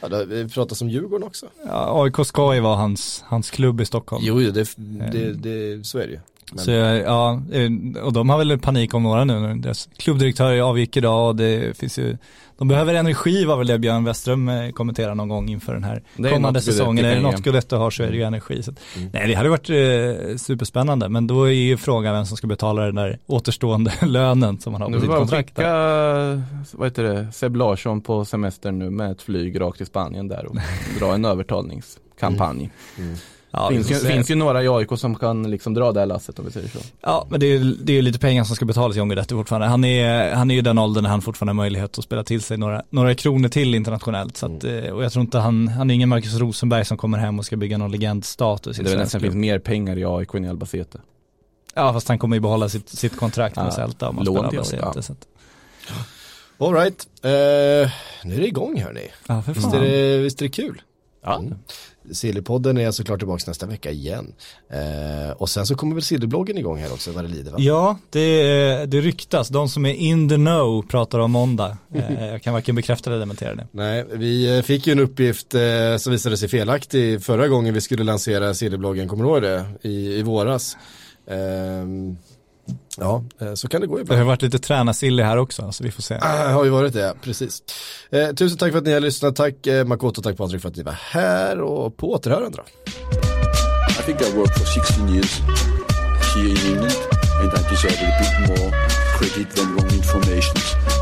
Ja, då, vi pratar om Djurgården också. AIK ska ju vara hans, hans klubb i Stockholm. Jo, jo det, det, det, så är det ju. Men- Så ja, eh, och de har väl panik om några nu. Deras klubbdirektör avgick idag och det finns ju, de behöver energi var väl det Björn Westström eh, kommenterade någon gång inför den här kommande säsongen. Är det något ge. Guidetti har så är det ju energi. Så Mm. Nej det hade varit eh, superspännande men då är ju frågan vem som ska betala den där återstående lönen som man har Nu på sitt kontrakt. där. vad heter det, Seb Larsson på semester nu med ett flyg rakt till Spanien där och dra en övertalningskampanj. Ja, finns, ju, finns ju några i AIK som kan liksom dra det här lasset om vi säger så. Ja, men det är, det är ju lite pengar som ska betalas i Guidetti fortfarande. Han är, han är ju i den åldern när han fortfarande har möjlighet att spela till sig några, några kronor till internationellt. Så att, Mm. eh, och jag tror inte han, han är ingen Marcus Rosenberg som kommer hem och ska bygga någon legendstatus Det är nästan finns mer pengar i AIK än i Albacete. Ja, fast han kommer ju behålla sitt, sitt kontrakt med Ja, Celta om han lån spelar Albacete. Ja. Så att, All right. Eh, nu är det igång hörni. ja, Visst är det, visst är det kul? Ja. Mm. Sillypodden är såklart tillbaka nästa vecka igen. Eh, och sen så kommer väl Sillybloggen igång här också vad det lider va? Ja, det, det ryktas. De som är in the know pratar om måndag. Eh, jag kan varken bekräfta eller dementera det. Nej, vi eh, fick ju en uppgift eh, som visade sig felaktig förra gången vi skulle lansera Sillybloggen, kommer du ihåg det? I, i våras. Ja, eh, så kan det gå Det ibland. har varit lite tränarsilly här också, så vi får se. Ah, har ju varit det, precis. Eh, tusen tack för att ni har lyssnat, tack eh, Makoto, tack Patrik för att ni var här och på återhörande då. I think I worked for 16 years here in England, and I deserve a bit more credit than wrong information.